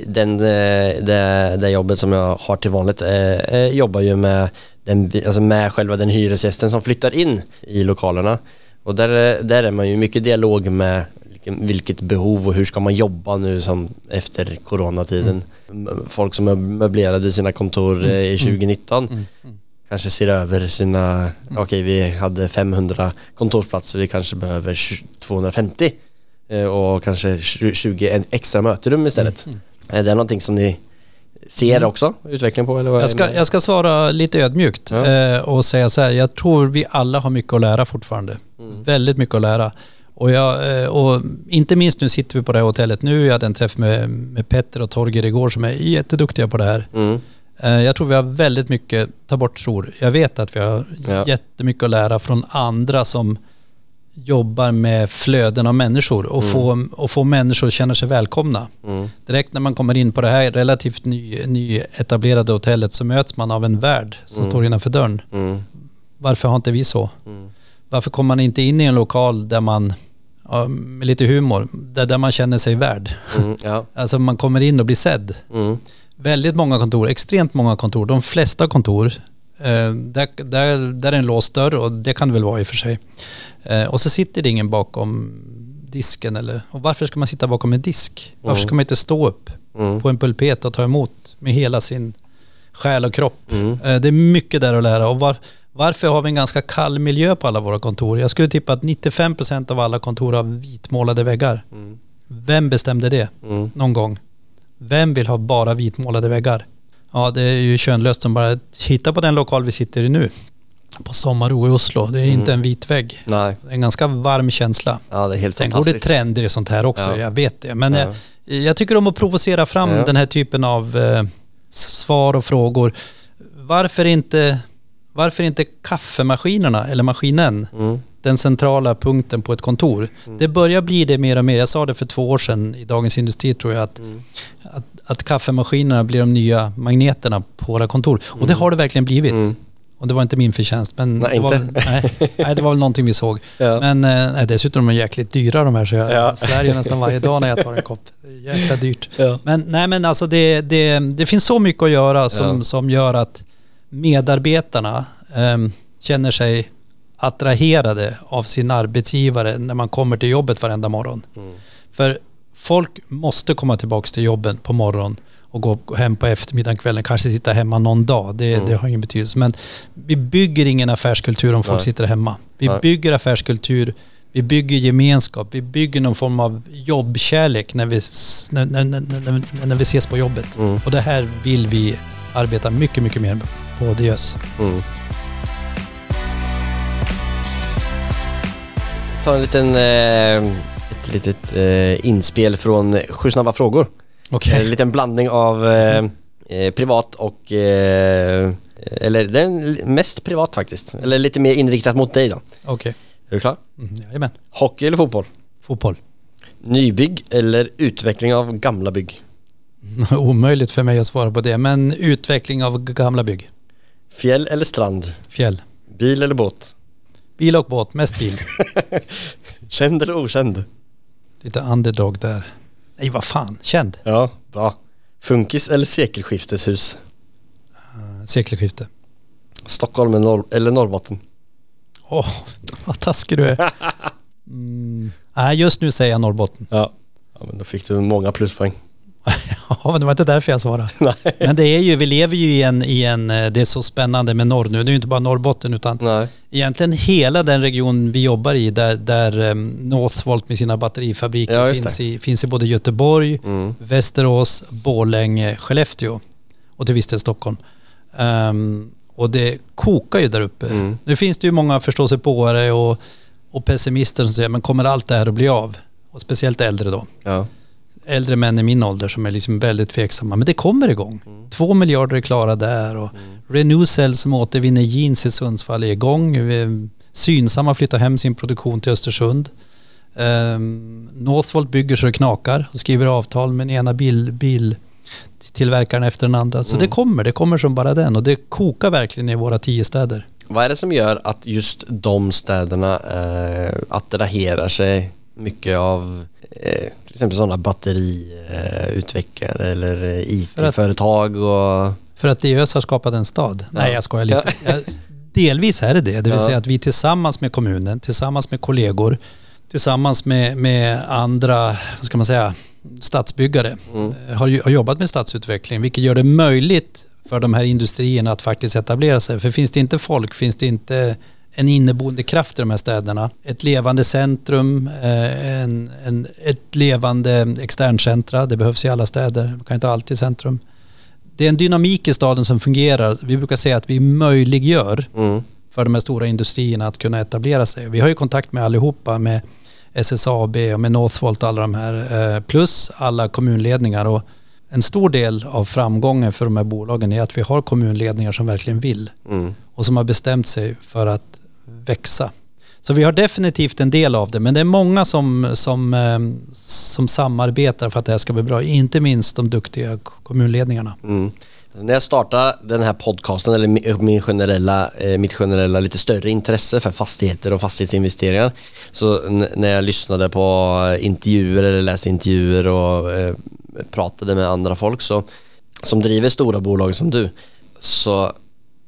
[SPEAKER 2] den, eh, det, det jobbet som jag har till vanligt eh, jobbar ju med, den, alltså med själva den hyresgästen som flyttar in i lokalerna. Och där, där är man ju mycket dialog med vilket behov och hur ska man jobba nu som efter coronatiden. Mm. Folk som möblerade sina kontor mm. i 2019 mm. Mm. mm. kanske ser över sina, mm. okej okay, vi hade 500 kontorsplatser, vi kanske behöver 250 eh, och kanske 20 extra möterum istället. Är det någonting som ni ser också utveckling på? Eller vad
[SPEAKER 3] jag, ska, jag ska svara lite ödmjukt ja. Eh, och säga så här, jag tror vi alla har mycket att lära fortfarande. Mm. Väldigt mycket att lära. Och, jag, eh, och inte minst nu sitter vi på det här hotellet. Nu jag hade en träff med, med Petter och Torger igår som är jätteduktiga på det här. Mm. Eh, jag tror vi har väldigt mycket, ta bort tror, jag vet att vi har ja. jättemycket att lära från andra som jobbar med flöden av människor och, mm. få, och få människor att känna sig välkomna. Mm. Direkt när man kommer in på det här relativt ny, nyetablerade hotellet så möts man av en värld som mm. står innanför dörren. Mm. Varför har inte vi så? Mm. Varför kommer man inte in i en lokal där man, med lite humor, där, där man känner sig värd? Mm, ja. [laughs] Alltså man kommer in och blir sedd. Väldigt många kontor, extremt många kontor, de flesta kontor, eh, där, där, där är en låst dörr och det kan det väl vara i och för sig. Eh, och så sitter det ingen bakom disken eller, och varför ska man sitta bakom en disk? Varför mm. ska man inte stå upp mm. på en pulpet och ta emot med hela sin själ och kropp? Mm. Eh, det är mycket där att lära och var, varför har vi en ganska kall miljö på alla våra kontor? Jag skulle tippa att 95% av alla kontor har vitmålade väggar. Mm. Vem bestämde det mm. någon gång? Vem vill ha bara vitmålade väggar? Ja, det är ju könlöst som bara hitta på den lokal vi sitter i nu. På Sommarro i Oslo. Det är mm. inte en vit vägg. Nej. Det är en ganska varm känsla.
[SPEAKER 2] Ja, det är helt
[SPEAKER 3] Sen går det trender i sånt här också, ja. jag vet det. Men ja. jag, jag, tycker om att provocera fram ja. den här typen av eh, svar och frågor. Varför inte varför inte kaffemaskinerna eller maskinen mm. Den centrala punkten på ett kontor? Mm. Det börjar bli det mer och mer. Jag sa det för två år sedan i Dagens Industri tror jag att, mm. att, att, kaffemaskinerna blir de nya magneterna på våra kontor. Och det mm. har det verkligen blivit. Mm. Och det var inte min förtjänst. Men
[SPEAKER 2] nej,
[SPEAKER 3] det var,
[SPEAKER 2] inte.
[SPEAKER 3] nej, nej, det var väl någonting vi såg. Ja. Men eh, nej, dessutom är de jäkligt dyra de här så jag ja. svär nästan varje dag när jag tar en kopp. Jäkla dyrt. Ja. Men nej men alltså det, det, det finns så mycket att göra som, ja. som gör att medarbetarna um, känner sig attraherade av sin arbetsgivare när man kommer till jobbet varenda morgon. Mm. För folk måste komma tillbaka till jobben på morgonen och gå hem på eftermiddagen, kvällen, kanske sitta hemma någon dag. Det, mm. det har ingen betydelse. Men vi bygger ingen affärskultur om folk Nej. sitter hemma. Vi Nej. bygger affärskultur, vi bygger gemenskap, vi bygger någon form av jobbkärlek när vi, när, när, när, när vi ses på jobbet. Mm. Och det här vill vi arbeta mycket, mycket mer på Diös. Mm.
[SPEAKER 2] Ta en liten, eh, ett litet eh, inspel från Sju snabba frågor. Okay. En liten blandning av eh, eh privat och eh, eller den mest privat faktiskt. Eller lite mer inriktat mot dig då.
[SPEAKER 3] Okej. Okay.
[SPEAKER 2] Är du klar?
[SPEAKER 3] Mm, jajamän.
[SPEAKER 2] Hockey eller fotboll?
[SPEAKER 3] Fotboll.
[SPEAKER 2] Nybygg eller utveckling av gamla bygg? [laughs]
[SPEAKER 3] Omöjligt för mig att svara på det, men utveckling av gamla bygg.
[SPEAKER 2] Fjäll eller strand?
[SPEAKER 3] Fjäll.
[SPEAKER 2] Bil eller båt?
[SPEAKER 3] Bil och båt, mest bil. [laughs]
[SPEAKER 2] Känd eller okänd?
[SPEAKER 3] Lite underdog där. Nej, vad fan, känd.
[SPEAKER 2] Ja, bra. Funkis eller sekelskifteshus?
[SPEAKER 3] Uh, sekelskifte.
[SPEAKER 2] Stockholm eller, Norr eller Norrbotten?
[SPEAKER 3] Åh, oh, [laughs] vad taskig du är. [laughs] Mm. Nej, just nu säger jag Norrbotten.
[SPEAKER 2] Ja. ja, men då fick du många pluspoäng. [laughs]
[SPEAKER 3] ja, men det var inte därför jag svarade. [laughs] Nej. Men det är ju, vi lever ju i en, i en, det är så spännande med norr nu. Det är ju inte bara Norrbotten utan Nej. egentligen hela den region vi jobbar i där, där um, Northvolt med sina batterifabriker ja, finns, i, finns i både Göteborg, mm. Västerås, Borlänge, Skellefteå och till viss del Stockholm. Um, och det kokar ju där uppe. Mm. Nu finns det ju många förståsigpåare och, och pessimister som säger, men kommer allt det här att bli av? Och speciellt äldre då. Ja äldre män i min ålder som är liksom väldigt tveksamma. Men det kommer igång. Mm. Två miljarder är klara där och mm. Renewcell som återvinner jeans i Sundsvall är igång. Synsamma flyttar hem sin produktion till Östersund. Um, Northvolt bygger så det knakar och skriver avtal med den ena bil, biltillverkaren efter den andra. Så mm. det kommer, det kommer som bara den och det kokar verkligen i våra tio städer.
[SPEAKER 2] Vad är det som gör att just de städerna eh, attraherar sig mycket av till exempel sådana batteriutvecklare eh, eller IT-företag och...
[SPEAKER 3] För att Diös har skapat en stad? Ja. Nej, jag skojar lite. Ja. Delvis är det det, det vill ja. säga att vi tillsammans med kommunen, tillsammans med kollegor, tillsammans med, med andra, vad ska man säga, stadsbyggare mm. har, har jobbat med stadsutveckling, vilket gör det möjligt för de här industrierna att faktiskt etablera sig. För finns det inte folk, finns det inte en inneboende kraft i de här städerna. Ett levande centrum, eh, en, en, ett levande externcentra, det behövs i alla städer, man kan inte ha alltid centrum. Det är en dynamik i staden som fungerar. Vi brukar säga att vi möjliggör mm. för de här stora industrierna att kunna etablera sig. Vi har ju kontakt med allihopa, med SSAB och med Northvolt, alla de här, eh, plus alla kommunledningar. Och en stor del av framgången för de här bolagen är att vi har kommunledningar som verkligen vill mm. och som har bestämt sig för att växa. Så vi har definitivt en del av det, men det är många som, som, ehm, som samarbetar för att det här ska bli bra. Inte minst de duktiga kommunledningarna. Mm.
[SPEAKER 2] Alltså, när jag startade den här podcasten, eller min generella, eh, mitt generella lite större intresse för fastigheter och fastighetsinvesteringar. Så när jag lyssnade på eh, intervjuer eller läste intervjuer och eh, pratade med andra folk så, som driver stora bolag som du, så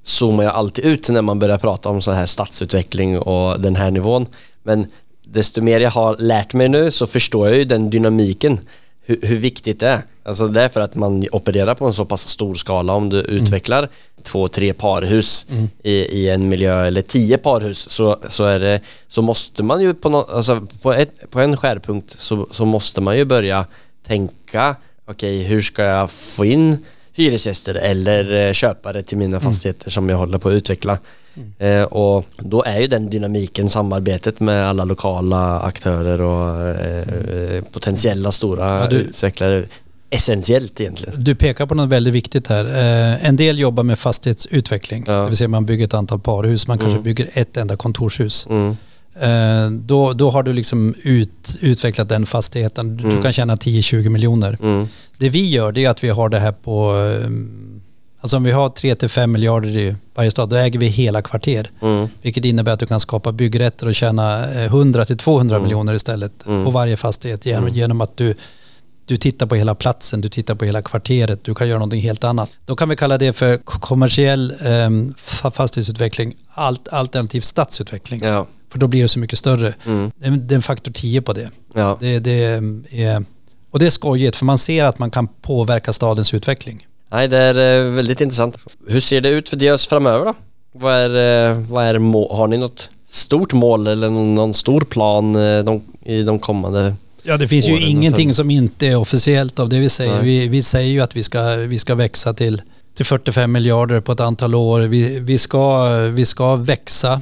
[SPEAKER 2] zoomar jag alltid ut när man börjar prata om så här stadsutveckling och den här nivån. Men desto mer jag har lärt mig nu så förstår jag ju den dynamiken, hur, hur viktigt det är. Alltså det är för att man opererar på en så pass stor skala om du mm. utvecklar två, tre parhus mm. i, i en miljö eller tio parhus så, så, är det, så måste man ju på, no, alltså på, ett, på en skärpunkt så, så måste man ju börja tänka okej okay, hur ska jag få in hyresgäster eller eh, köpare till mina mm. fastigheter som jag håller på att utveckla. Mm. Eh, och då är ju den dynamiken, samarbetet med alla lokala aktörer och eh, potentiella stora ja, du, utvecklare essentiellt egentligen.
[SPEAKER 3] Du pekar på något väldigt viktigt här. Eh, en del jobbar med fastighetsutveckling, ja. det vill säga man bygger ett antal parhus, man kanske mm. bygger ett enda kontorshus. Mm. Eh, då, då har du liksom ut, utvecklat den fastigheten. Du, mm. kan tjäna 10-20 miljoner. Det vi gör det är att vi har det här på, eh, alltså om vi har 3-5 miljarder i varje stad, då äger vi hela kvarter. Mm. Vilket innebär att du kan skapa byggrätter och tjäna 100-200 mm. miljoner istället mm. på varje fastighet genom, mm. genom att du du tittar på hela platsen, du tittar på hela kvarteret, du kan göra någonting helt annat. Då kan vi kalla det för kommersiell eh, fastighetsutveckling, alt, alternativ stadsutveckling. Ja. För då blir det så mycket större. Mm. Det, är en faktor 10 på det. Ja. det, det är, och det är skojigt för man ser att man kan påverka stadens utveckling.
[SPEAKER 2] Nej, det är eh, väldigt intressant. Hur ser det ut för Diös framöver då? Vad är, eh, vad är har ni något stort mål eller någon, stor plan eh, de, i de kommande
[SPEAKER 3] Ja, det finns ju ingenting som inte är officiellt av det vi säger. Vi, vi, säger ju att vi ska, vi ska växa till, till 45 miljarder på ett antal år. Vi, vi, ska, vi ska växa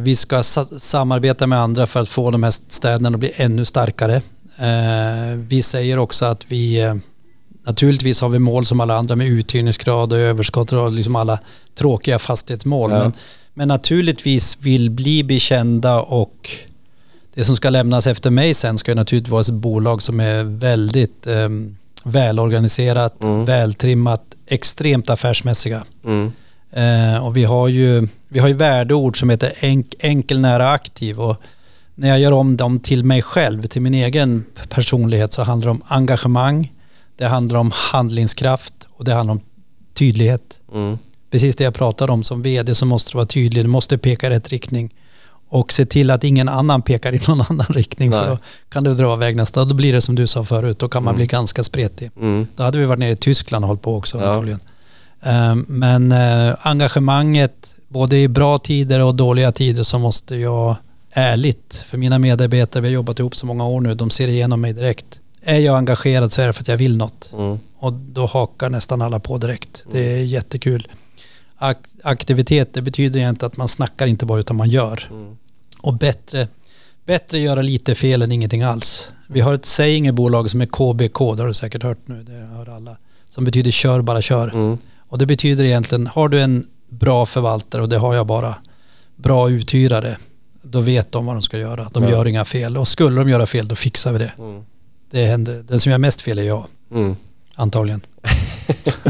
[SPEAKER 3] vi ska samarbeta med andra för att få de här städerna att bli ännu starkare. Eh, vi säger också att vi eh, Naturligtvis har vi mål som alla andra med uthyrningsgrad och överskott och liksom alla tråkiga fastighetsmål. Ja. Men, men naturligtvis vill bli bekända och det som ska lämnas efter mig sen ska naturligtvis vara ett bolag som är väldigt eh, välorganiserat, mm. vältrimmat, extremt affärsmässiga. Mm. Eh, och vi har ju, vi har ju värdeord som heter enk, enkel, nära, aktiv. Och när jag gör om dem till mig själv, till min egen personlighet, så handlar det om engagemang, det handlar om handlingskraft och det handlar om tydlighet. Mm. Precis det jag pratade om, som vd så måste du vara tydlig, du måste peka i rätt riktning och se till att ingen annan pekar i någon [laughs] annan riktning Nej. för då kan du dra iväg nästa. Då blir det som du sa förut, då kan man mm. bli ganska spretig. Mm. Då hade vi varit nere i Tyskland och hållit på också ja. antagligen. Ehm, men eh, engagemanget, både i bra tider och dåliga tider så måste jag ärligt, för mina medarbetare, vi har jobbat ihop så många år nu, de ser igenom mig direkt. Är jag engagerad så är det för att jag vill något. Mm. Och då hakar nästan alla på direkt. Det är jättekul. Ak aktivitet, det betyder inte att man snackar inte bara utan man gör. Mm. Och bättre, bättre göra lite fel än ingenting alls. Vi har ett saying i bolaget som är KBK, det har du säkert hört nu, det hör alla. Som betyder kör bara kör.
[SPEAKER 2] Mm.
[SPEAKER 3] Och det betyder egentligen, har du en bra förvaltare och det har jag bara, bra uthyrare, då vet de vad de ska göra. De
[SPEAKER 2] Ja.
[SPEAKER 3] gör inga fel. Och skulle de göra fel, då fixar vi det.
[SPEAKER 2] Mm.
[SPEAKER 3] Det händer. Den som gör mest fel är jag,
[SPEAKER 2] Mm.
[SPEAKER 3] antagligen. [laughs]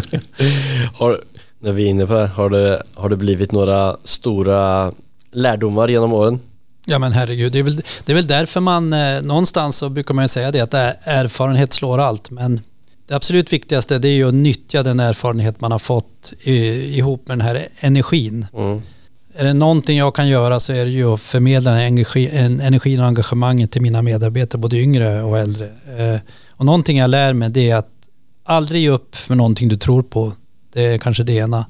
[SPEAKER 2] Har, när vi är inne på det, har det, har det blivit några stora lärdomar genom åren?
[SPEAKER 3] Ja men herregud, det är väl, det är väl därför man, eh, någonstans så brukar man ju säga det att erfarenhet slår allt. Men det absolut viktigaste det är ju att nyttja den erfarenhet man har fått i, ihop med den här energin.
[SPEAKER 2] Mm.
[SPEAKER 3] Är det någonting jag kan göra så är det ju att förmedla den energi, en, energin och engagemanget till mina medarbetare, både yngre och äldre. Eh, och någonting jag lär mig det är att aldrig ge upp med någonting du tror på. Det är kanske det ena.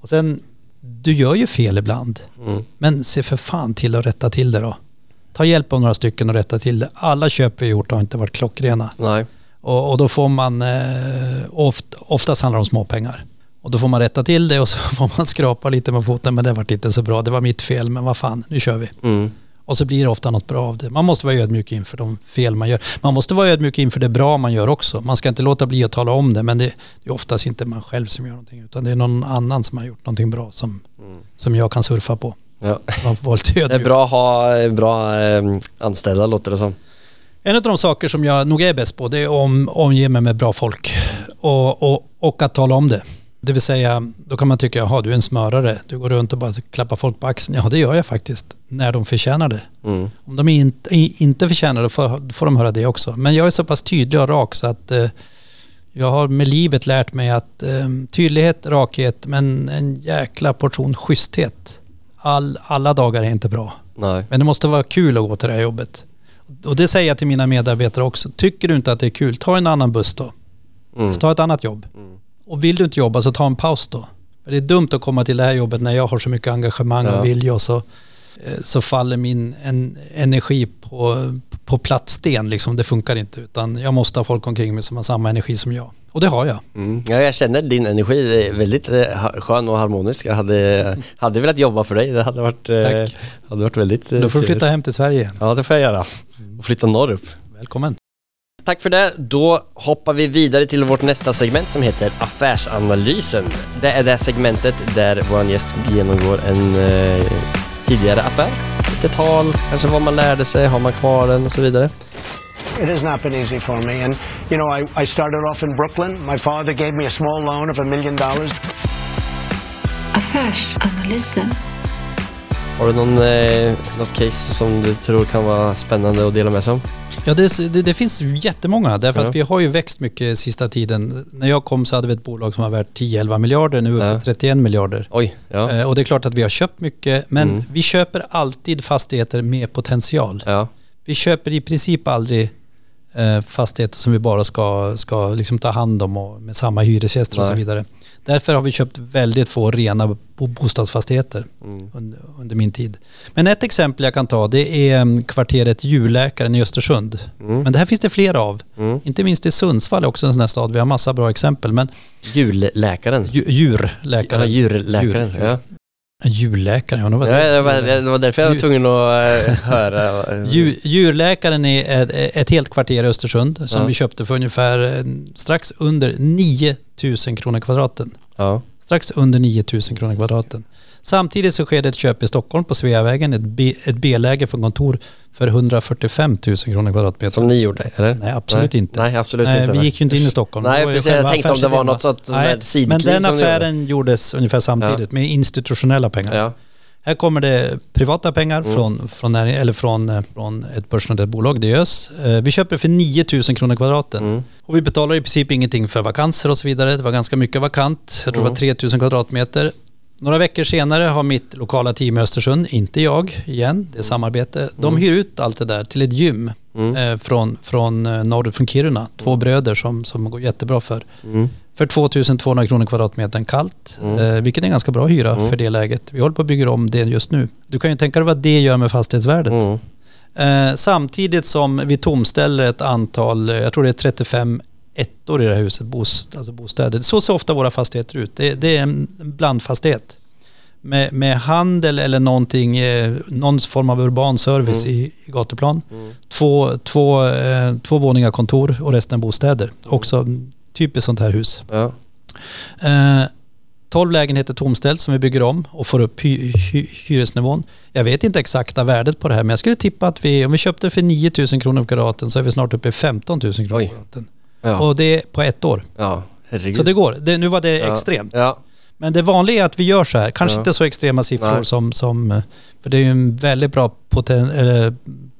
[SPEAKER 3] Och sen, du gör ju fel ibland.
[SPEAKER 2] Mm.
[SPEAKER 3] Men se för fan till att rätta till det då. Ta hjälp av några stycken och rätta till det. Alla köp vi gjort har inte varit klockrena.
[SPEAKER 2] Nej.
[SPEAKER 3] Och, och då får man, eh, oft, oftast handlar det om småpengar. Och då får man rätta till det och så [laughs] får man skrapa lite med foten. Men det vart inte så bra, det var mitt fel. Men vad fan, nu kör vi.
[SPEAKER 2] Mm.
[SPEAKER 3] Och så blir det ofta något bra av det. Man måste vara ödmjuk inför de fel man gör. Man måste vara ödmjuk inför det bra man gör också. Man ska inte låta bli att tala om det. Men det, är oftast inte man själv som gör någonting. Utan det är någon annan som har gjort någonting bra som,
[SPEAKER 2] Mm.
[SPEAKER 3] som jag kan surfa på.
[SPEAKER 2] Ja.
[SPEAKER 3] Man får vara [laughs]
[SPEAKER 2] Det är bra att ha bra eh, anställda låter det som.
[SPEAKER 3] En av de saker som jag nog är bäst på det är att om, omge mig med bra folk och, och, och att tala om det. Det vill säga, då kan man tycka, jaha du är en smörare, du går runt och bara klappar folk på axeln. Ja det gör jag faktiskt, när de förtjänar det.
[SPEAKER 2] Mm.
[SPEAKER 3] Om de inte, inte förtjänar det får, får de höra det också. Men jag är så pass tydlig och rak så att eh, jag har med livet lärt mig att eh, tydlighet, rakhet, men en jäkla portion schyssthet. All, alla dagar är inte bra.
[SPEAKER 2] Nej.
[SPEAKER 3] Men det måste vara kul att gå till det här jobbet. Och det säger jag till mina medarbetare också. Tycker du inte att det är kul, ta en annan buss då.
[SPEAKER 2] Mm.
[SPEAKER 3] Ta ett annat jobb.
[SPEAKER 2] Mm.
[SPEAKER 3] Och vill du inte jobba så ta en paus då. Det är dumt att komma till det här jobbet när jag har så mycket engagemang
[SPEAKER 2] Ja.
[SPEAKER 3] och vilja och så, eh, så faller min en, energi på, på platt sten. Liksom. Det funkar inte. Utan jag måste ha folk omkring mig som har samma energi som jag. Och det har jag.
[SPEAKER 2] Mm. Ja, jag känner din energi är väldigt eh, skön och harmonisk. Jag hade, hade velat jobba för dig. Det hade varit, eh,
[SPEAKER 3] Tack.
[SPEAKER 2] hade varit väldigt
[SPEAKER 3] Då får du flytta hem till Sverige igen.
[SPEAKER 2] Ja, det får jag göra. Och flytta norrut.
[SPEAKER 3] Välkommen.
[SPEAKER 2] Tack för det. Då hoppar vi vidare till vårt nästa segment som heter Affärsanalysen. Det är det segmentet där vår gäst genomgår en eh, tidigare affär. Lite tal, kanske vad man lärde sig, har man kvar den och så vidare.
[SPEAKER 4] It has not been easy for me. And, you know, I, I started off in Brooklyn. My father gave me a small loan of a million dollars.
[SPEAKER 5] Affärsanalysen.
[SPEAKER 2] Har du någon, eh, något case som du tror kan vara spännande att dela med sig om?
[SPEAKER 3] Ja, det, det, det finns jättemånga. Därför
[SPEAKER 2] Ja.
[SPEAKER 3] att vi har ju växt mycket sista tiden. När jag kom så hade vi ett bolag som var värt 10-11 miljarder. Nu är vi
[SPEAKER 2] Ja.
[SPEAKER 3] uppe i 31 miljarder.
[SPEAKER 2] Oj, ja.
[SPEAKER 3] Eh, Och det är klart att vi har köpt mycket. Men
[SPEAKER 2] Mm.
[SPEAKER 3] vi köper alltid fastigheter med potential.
[SPEAKER 2] Ja.
[SPEAKER 3] Vi köper i princip aldrig eh, fastigheter som vi bara ska, ska liksom ta hand om och med samma hyresgäster och så
[SPEAKER 2] Nej.
[SPEAKER 3] vidare. Därför har vi köpt väldigt få rena bo- bostadsfastigheter
[SPEAKER 2] Mm.
[SPEAKER 3] under, under min tid. Men ett exempel jag kan ta det är mm, kvarteret Djurläkaren i Östersund.
[SPEAKER 2] Mm.
[SPEAKER 3] Men det här finns det flera av.
[SPEAKER 2] Mm.
[SPEAKER 3] Inte minst i Sundsvall är också en sån här stad. Vi har massa bra exempel. Men
[SPEAKER 2] Julläkaren.
[SPEAKER 3] dju- djurläkaren.
[SPEAKER 2] Ja, djurläkaren.
[SPEAKER 3] Djur-
[SPEAKER 2] Ja.
[SPEAKER 3] Djurläkaren, ja. det var
[SPEAKER 2] det, var, det var därför jag var tvungen att eh, [laughs] höra.
[SPEAKER 3] Djur, djurläkaren är ett, ett helt kvarter i Östersund som
[SPEAKER 2] Ja.
[SPEAKER 3] vi köpte för ungefär eh, strax under 9000 kronor kvadraten.
[SPEAKER 2] Ja.
[SPEAKER 3] Strax under 9000 kronor kvadraten. Samtidigt så sker det ett köp i Stockholm på Sveavägen, ett B- ett B-läge för kontor för 145 000 kronor kvadratmeter.
[SPEAKER 2] Som ni gjorde, eller?
[SPEAKER 3] Nej, absolut
[SPEAKER 2] Nej.
[SPEAKER 3] inte.
[SPEAKER 2] Nej, absolut
[SPEAKER 3] Nej,
[SPEAKER 2] inte.
[SPEAKER 3] vi gick ju inte in i Stockholm.
[SPEAKER 2] Nej,
[SPEAKER 3] Det
[SPEAKER 2] precis. Jag tänkte om det var något sånt där
[SPEAKER 3] Nej,
[SPEAKER 2] sidkliv
[SPEAKER 3] Men den affären gjordes ungefär samtidigt med institutionella pengar.
[SPEAKER 2] Ja.
[SPEAKER 3] Här kommer det privata pengar
[SPEAKER 2] Mm.
[SPEAKER 3] från, från, eller från, eh, från ett börsnoterat bolag, Diös. Eh, Vi köper det för 9000 kronor kvadraten.
[SPEAKER 2] Mm.
[SPEAKER 3] Och vi betalar i princip ingenting för vakanser och så vidare. Det var ganska mycket vakant. Jag tror det
[SPEAKER 2] Mm.
[SPEAKER 3] var 3000 kvadratmeter. Några veckor senare har mitt lokala team i Östersund, inte jag igen, det är samarbete, de hyr ut allt det där till ett gym
[SPEAKER 2] Mm.
[SPEAKER 3] eh, från, från eh, norrut från Kiruna. Två bröder som, som går jättebra för.
[SPEAKER 2] Mm.
[SPEAKER 3] För 2200 kronor kvadratmetern kallt,
[SPEAKER 2] Mm.
[SPEAKER 3] eh, vilket är en ganska bra hyra
[SPEAKER 2] Mm.
[SPEAKER 3] för det läget. Vi håller på att bygga om det just nu. Du kan ju tänka dig vad det gör med fastighetsvärdet.
[SPEAKER 2] Mm.
[SPEAKER 3] Eh, samtidigt som vi tomställer ett antal, jag tror det är 35 ettor i det här huset, bost, alltså bostäder. Så ser ofta våra fastigheter ut. Det, det är en blandfastighet. Med, med handel eller någonting, eh, någon form av urban service
[SPEAKER 2] Mm.
[SPEAKER 3] i, i gatuplan.
[SPEAKER 2] Mm.
[SPEAKER 3] två, två, eh, två våningar kontor och resten är bostäder. Också typiskt sånt här hus.
[SPEAKER 2] Ja.
[SPEAKER 3] Eh, 12 lägenheter tomställs som vi bygger om och får upp hy hy hyresnivån. Jag vet inte exakta värdet på det här men jag skulle tippa att vi, om vi köpte det för 9 000 kronor per kvadraten så är vi snart uppe i 15 000 kronor per kvadraten.
[SPEAKER 2] Ja.
[SPEAKER 3] Och det är på ett år.
[SPEAKER 2] ja. Herregud.
[SPEAKER 3] Så det går. Det, nu var det
[SPEAKER 2] ja.
[SPEAKER 3] extremt.
[SPEAKER 2] Ja.
[SPEAKER 3] Men det vanliga är att vi gör så här. Kanske
[SPEAKER 2] Ja.
[SPEAKER 3] inte så extrema siffror
[SPEAKER 2] Nej.
[SPEAKER 3] som, som... eh, För det är ju en väldigt bra poten, eller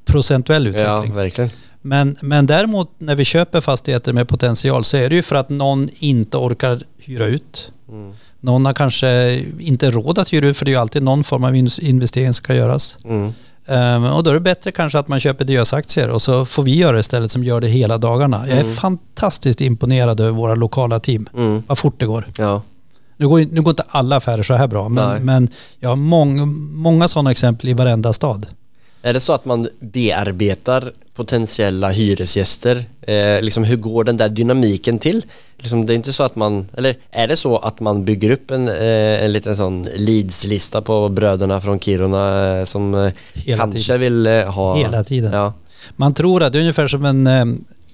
[SPEAKER 3] procentuell
[SPEAKER 2] ja,
[SPEAKER 3] utveckling.
[SPEAKER 2] verkligen.
[SPEAKER 3] Men, men däremot när vi köper fastigheter med potential så är det ju för att någon inte orkar hyra ut.
[SPEAKER 2] Mm.
[SPEAKER 3] Någon har kanske inte råd att hyra ut för det är ju alltid någon form av in- investering som ska göras.
[SPEAKER 2] Mm.
[SPEAKER 3] Ehm, och då är det bättre kanske att man köper Diös-aktier och så får vi göra det istället som gör det hela dagarna. Jag är
[SPEAKER 2] Mm.
[SPEAKER 3] fantastiskt imponerad över våra lokala team.
[SPEAKER 2] Mm.
[SPEAKER 3] Vad fort det går.
[SPEAKER 2] Ja.
[SPEAKER 3] Nu går, nu går inte alla affärer så här bra, men, men jag har mång, många sådana exempel i varenda stad.
[SPEAKER 2] Är det så att man bearbetar potentiella hyresgäster? Eh, liksom hur går den där dynamiken till? Liksom det är inte så att man, eller är det så att man bygger upp en, eh, en liten sån leadslista på bröderna från Kiruna eh, som eh,
[SPEAKER 3] Hela
[SPEAKER 2] kanske
[SPEAKER 3] tiden.
[SPEAKER 2] vill eh, ha...
[SPEAKER 3] Hela tiden.
[SPEAKER 2] Ja.
[SPEAKER 3] Man tror att det är ungefär som en, eh,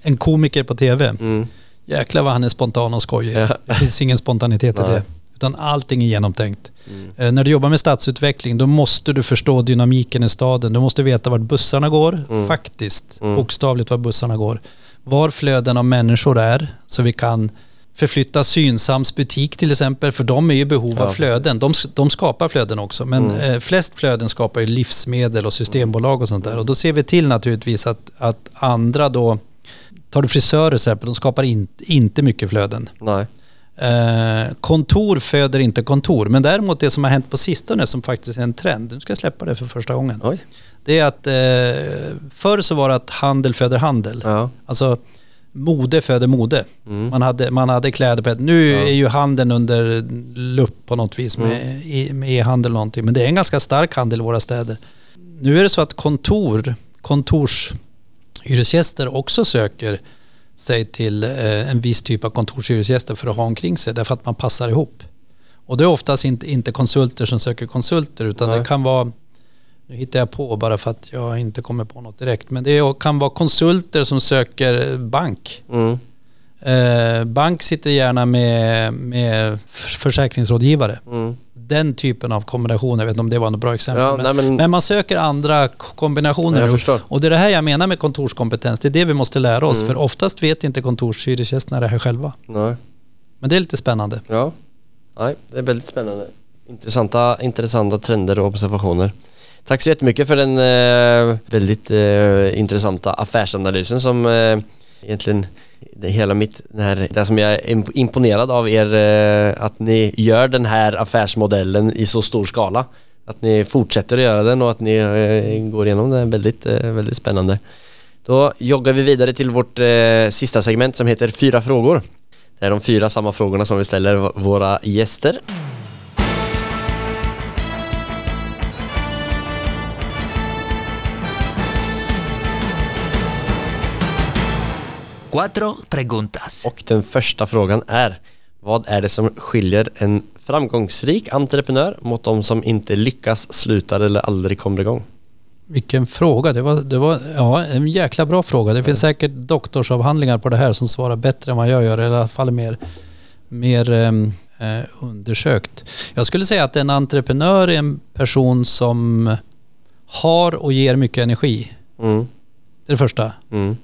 [SPEAKER 3] en komiker på tv.
[SPEAKER 2] Mm.
[SPEAKER 3] Jäklar vad han är spontan och skojig.
[SPEAKER 2] Ja.
[SPEAKER 3] Det finns ingen spontanitet i det. Utan allting är genomtänkt.
[SPEAKER 2] Mm.
[SPEAKER 3] Eh, när du jobbar med stadsutveckling då måste du förstå dynamiken i staden. Du måste veta vart bussarna går,
[SPEAKER 2] Mm.
[SPEAKER 3] faktiskt.
[SPEAKER 2] Mm.
[SPEAKER 3] Bokstavligt var bussarna går. Var flöden av människor är så vi kan förflytta Synsams butik till exempel, för de är ju i behov
[SPEAKER 2] Ja,
[SPEAKER 3] av flöden. De, de skapar flöden också, men
[SPEAKER 2] Mm.
[SPEAKER 3] eh, flest flöden skapar ju livsmedel och systembolag och sånt där. Och då ser vi till naturligtvis att, att andra då, tar du frisörer till exempel, de skapar in, inte mycket flöden.
[SPEAKER 2] Nej.
[SPEAKER 3] Eh, kontor föder inte kontor, men däremot det som har hänt på sistone som faktiskt är en trend, nu ska jag släppa det för första gången.
[SPEAKER 2] Oj.
[SPEAKER 3] Det är att eh, förr så var det att handel föder handel.
[SPEAKER 2] Ja.
[SPEAKER 3] Alltså mode föder mode.
[SPEAKER 2] Mm.
[SPEAKER 3] Man, hade, man hade kläder på ett. Nu
[SPEAKER 2] Ja. Mm.
[SPEAKER 3] är ju handeln under lupp på något vis med, med e-handel och någonting. Men det är en ganska stark handel i våra städer. Nu är det så att kontor, kontorshyresgäster också söker sig till eh, en viss typ av kontorshyresgäster för att ha omkring sig. Därför att man passar ihop. Och det är oftast inte, inte konsulter som söker konsulter utan
[SPEAKER 2] Nej.
[SPEAKER 3] det kan vara nu hittar jag på bara för att jag inte kommer på något direkt. Men det kan vara konsulter som söker bank.
[SPEAKER 2] Mm.
[SPEAKER 3] Eh, bank sitter gärna med, med försäkringsrådgivare.
[SPEAKER 2] Mm.
[SPEAKER 3] Den typen av kombination, jag vet inte om det var något bra exempel.
[SPEAKER 2] Ja,
[SPEAKER 3] men,
[SPEAKER 2] nej, men-
[SPEAKER 3] men man söker andra kombinationer.
[SPEAKER 2] Förstår.
[SPEAKER 3] Och det är det här jag menar med kontorskompetens. Det är det vi måste lära oss.
[SPEAKER 2] Mm.
[SPEAKER 3] För oftast vet inte kontorshyresgästerna det här själva.
[SPEAKER 2] Nej.
[SPEAKER 3] Men det är lite spännande.
[SPEAKER 2] Ja. Nej, det är väldigt spännande. Intressanta, intressanta trender och observationer. Tack så jättemycket för den eh, väldigt eh, intressanta affärsanalysen som eh, egentligen det hela mitt, det, här, det som jag är imponerad av er eh, att ni gör den här affärsmodellen i så stor skala. Att ni fortsätter att göra den och att ni eh, går igenom den är väldigt, eh, väldigt spännande. Då joggar vi vidare till vårt sista segment som heter Fyra frågor. Det är de fyra samma frågorna som vi ställer våra gäster.
[SPEAKER 1] Cuatro preguntas.
[SPEAKER 2] Och den första frågan är Vad är det som skiljer en framgångsrik entreprenör mot de som inte lyckas, slutar eller aldrig kommer igång?
[SPEAKER 3] Vilken fråga. Det var, det var ja, en jäkla bra fråga. Det finns säkert doktorsavhandlingar på det här som svarar bättre än vad jag gör. Eller i alla fall mer, mer ehm, eh, undersökt. Jag skulle säga att en entreprenör är en person som har och ger mycket energi.
[SPEAKER 2] Mm,
[SPEAKER 3] Det är det första.
[SPEAKER 2] mm,